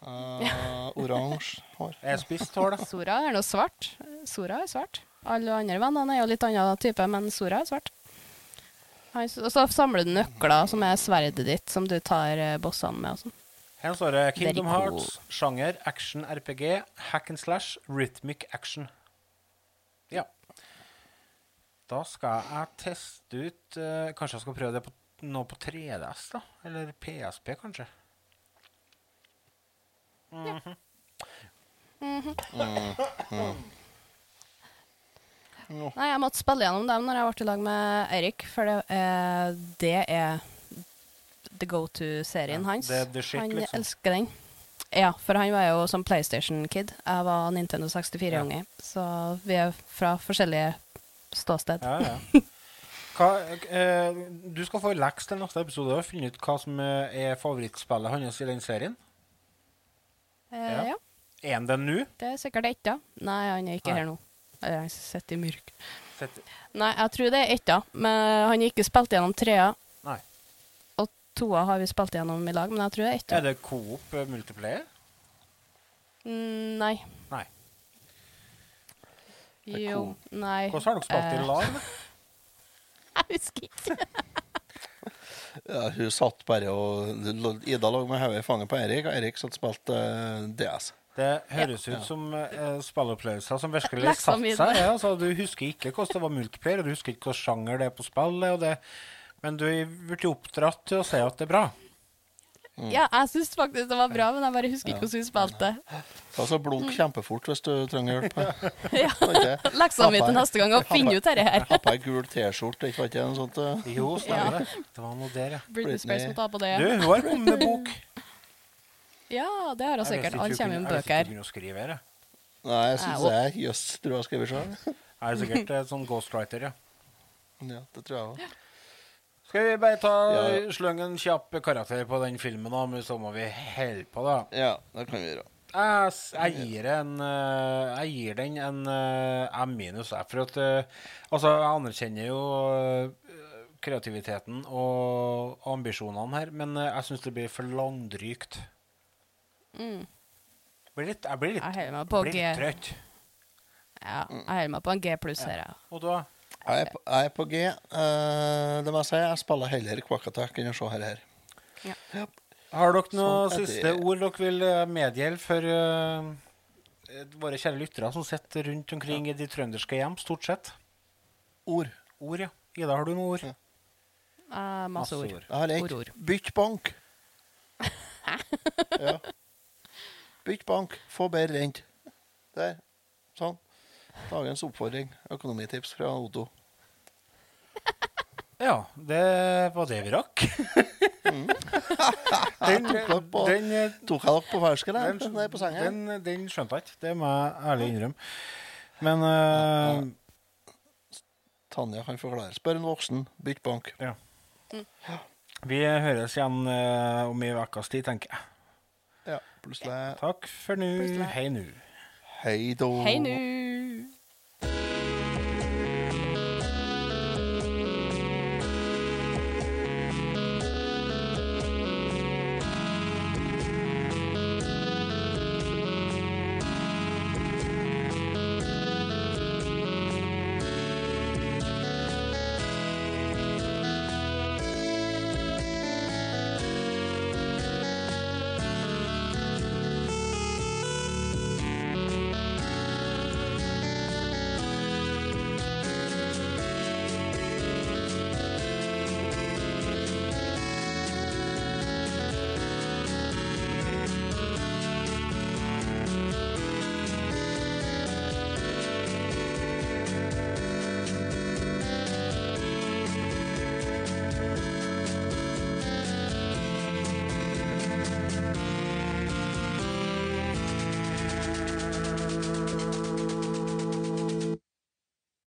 Uh, oransje hår? Jeg er spist hår, da. Sora er noe svart. Sora er svart. Alle andre vennene er jo litt annen type, men Sora er svart. Og så samler du nøkler, som er sverdet ditt, som du tar eh, bossene med. og sånn. Her står det Kingdom cool. Hearts, sjanger, action, RPG, hack and slash, rhythmic action. Ja. Da skal jeg teste ut eh, Kanskje jeg skal prøve det på, nå på 3DS, da? Eller PSP, kanskje? Mhm. Nei, jeg måtte spille gjennom dem når jeg ble i lag med Eirik, for det, er- det er the go to-serien hans. det det the han liksom. elsker den. Ja, for han var jo som PlayStation-kid. Jeg var Nintendo 64-unge, så vi er fra forskjellige ståsted. Ja, ja. [LAUGHS] Hva, eh, du skal få leks til neste episode og finne ut hva som eh, er favorittspillet hans i den serien. Eh, Ja. ja. Er han det nå? det er sikkert etta. Nei, han er ikke Nei. her nå. Eller Han sitter i mørk. Sett- Nei, jeg tror det er etta, men han har ikke spilt gjennom trea. Toa har vi spilt gjennom i lag, men jeg tror det er ett. Er det coop eh, multiplayer? Mm, nei. Nei. Jo, nei. Hvordan har dere spilt i Eh, lag? [LAUGHS] Jeg husker ikke. [LAUGHS] Ja, hun satt bare og Ida lå med hodet i fanget på Erik, og Erik satt og spilte uh, DS. Det høres ut som uh, spillopplevelser som virkelig satte seg. Ja, altså, du husker ikke hvordan det var multiplayer, og du husker ikke hvilken sjanger det er på spillet. Og det, men du er blitt oppdratt til å se at det er bra. Ja, jeg syns faktisk det var bra, men jeg bare husker ikke hvordan vi spilte. Ta så blunk kjempefort hvis du trenger hjelp. [LAUGHS] Ja. Ok. Leksa mi til neste gang å finne ut dette her. Ha på ei gul T-skjorte, ikke sant? ikke noe sånt? eh? Jo, stemmer Ja. det. Det var noe der, ja. Britney Spears må ta på det. Du, hun har kommet med bok. Ja, det har hun sikkert. Alle kommer med bøker. jeg visste ikke du hun kunne skrive her, jeg. Nei, jeg syns jeg jøss tror jeg skriver sjøl. Jeg er sikkert eh, sånn ghostwriter, ja. Ja, det tror jeg òg. [LAUGHS] Skal vi bare ta Ja. slenge en kjapp karakter på den filmen, da, men så må vi holde på, da. Ja, det kan vi gjøre. Jeg, jeg gir en eh, Jeg gir den en M minus, jeg. For at eh, Altså, jeg anerkjenner jo eh, kreativiteten og ambisjonene her, men eh, jeg syns det blir for langdrygt. Mm. Jeg blir litt, jeg blir litt, Jeg meg på blir G. litt trøtt. Ja, jeg holder meg på en G pluss her, ja. Og da Jeg er på, jeg er på G. Uh, det må jeg si. Jeg spiller heller Quack Attack enn å se her. her. Ja. Har dere noen Sånn siste det. ord dere vil medgjelde for eh, eh, våre kjære lyttere som sitter rundt omkring i de trønderske hjem, stort sett? Ord. Ord, ja. Ida, har du noen ord? Eh, masse ord. Jeg har ett. Bytt bank. [LAUGHS] ja. Bytt bank. Få bedre rent. Der. Sånn. Dagens oppfordring. Økonomitips fra Otto. [LAUGHS] Ja, det var det vi rakk. Mm. [LAUGHS] den, tok på- den, eh, Tok jeg dere på fersken? den, Den, på sengen? den, den skjønte jeg ikke. Det må jeg ærlig innrømme. Men eh, Tanja kan forklare. Spør en voksen. Bytt bank. ja. Vi høres igjen uh, om ei ukes tid, tenker jeg. Ja, plutselig. Takk for nå. Hei nå. 喺度。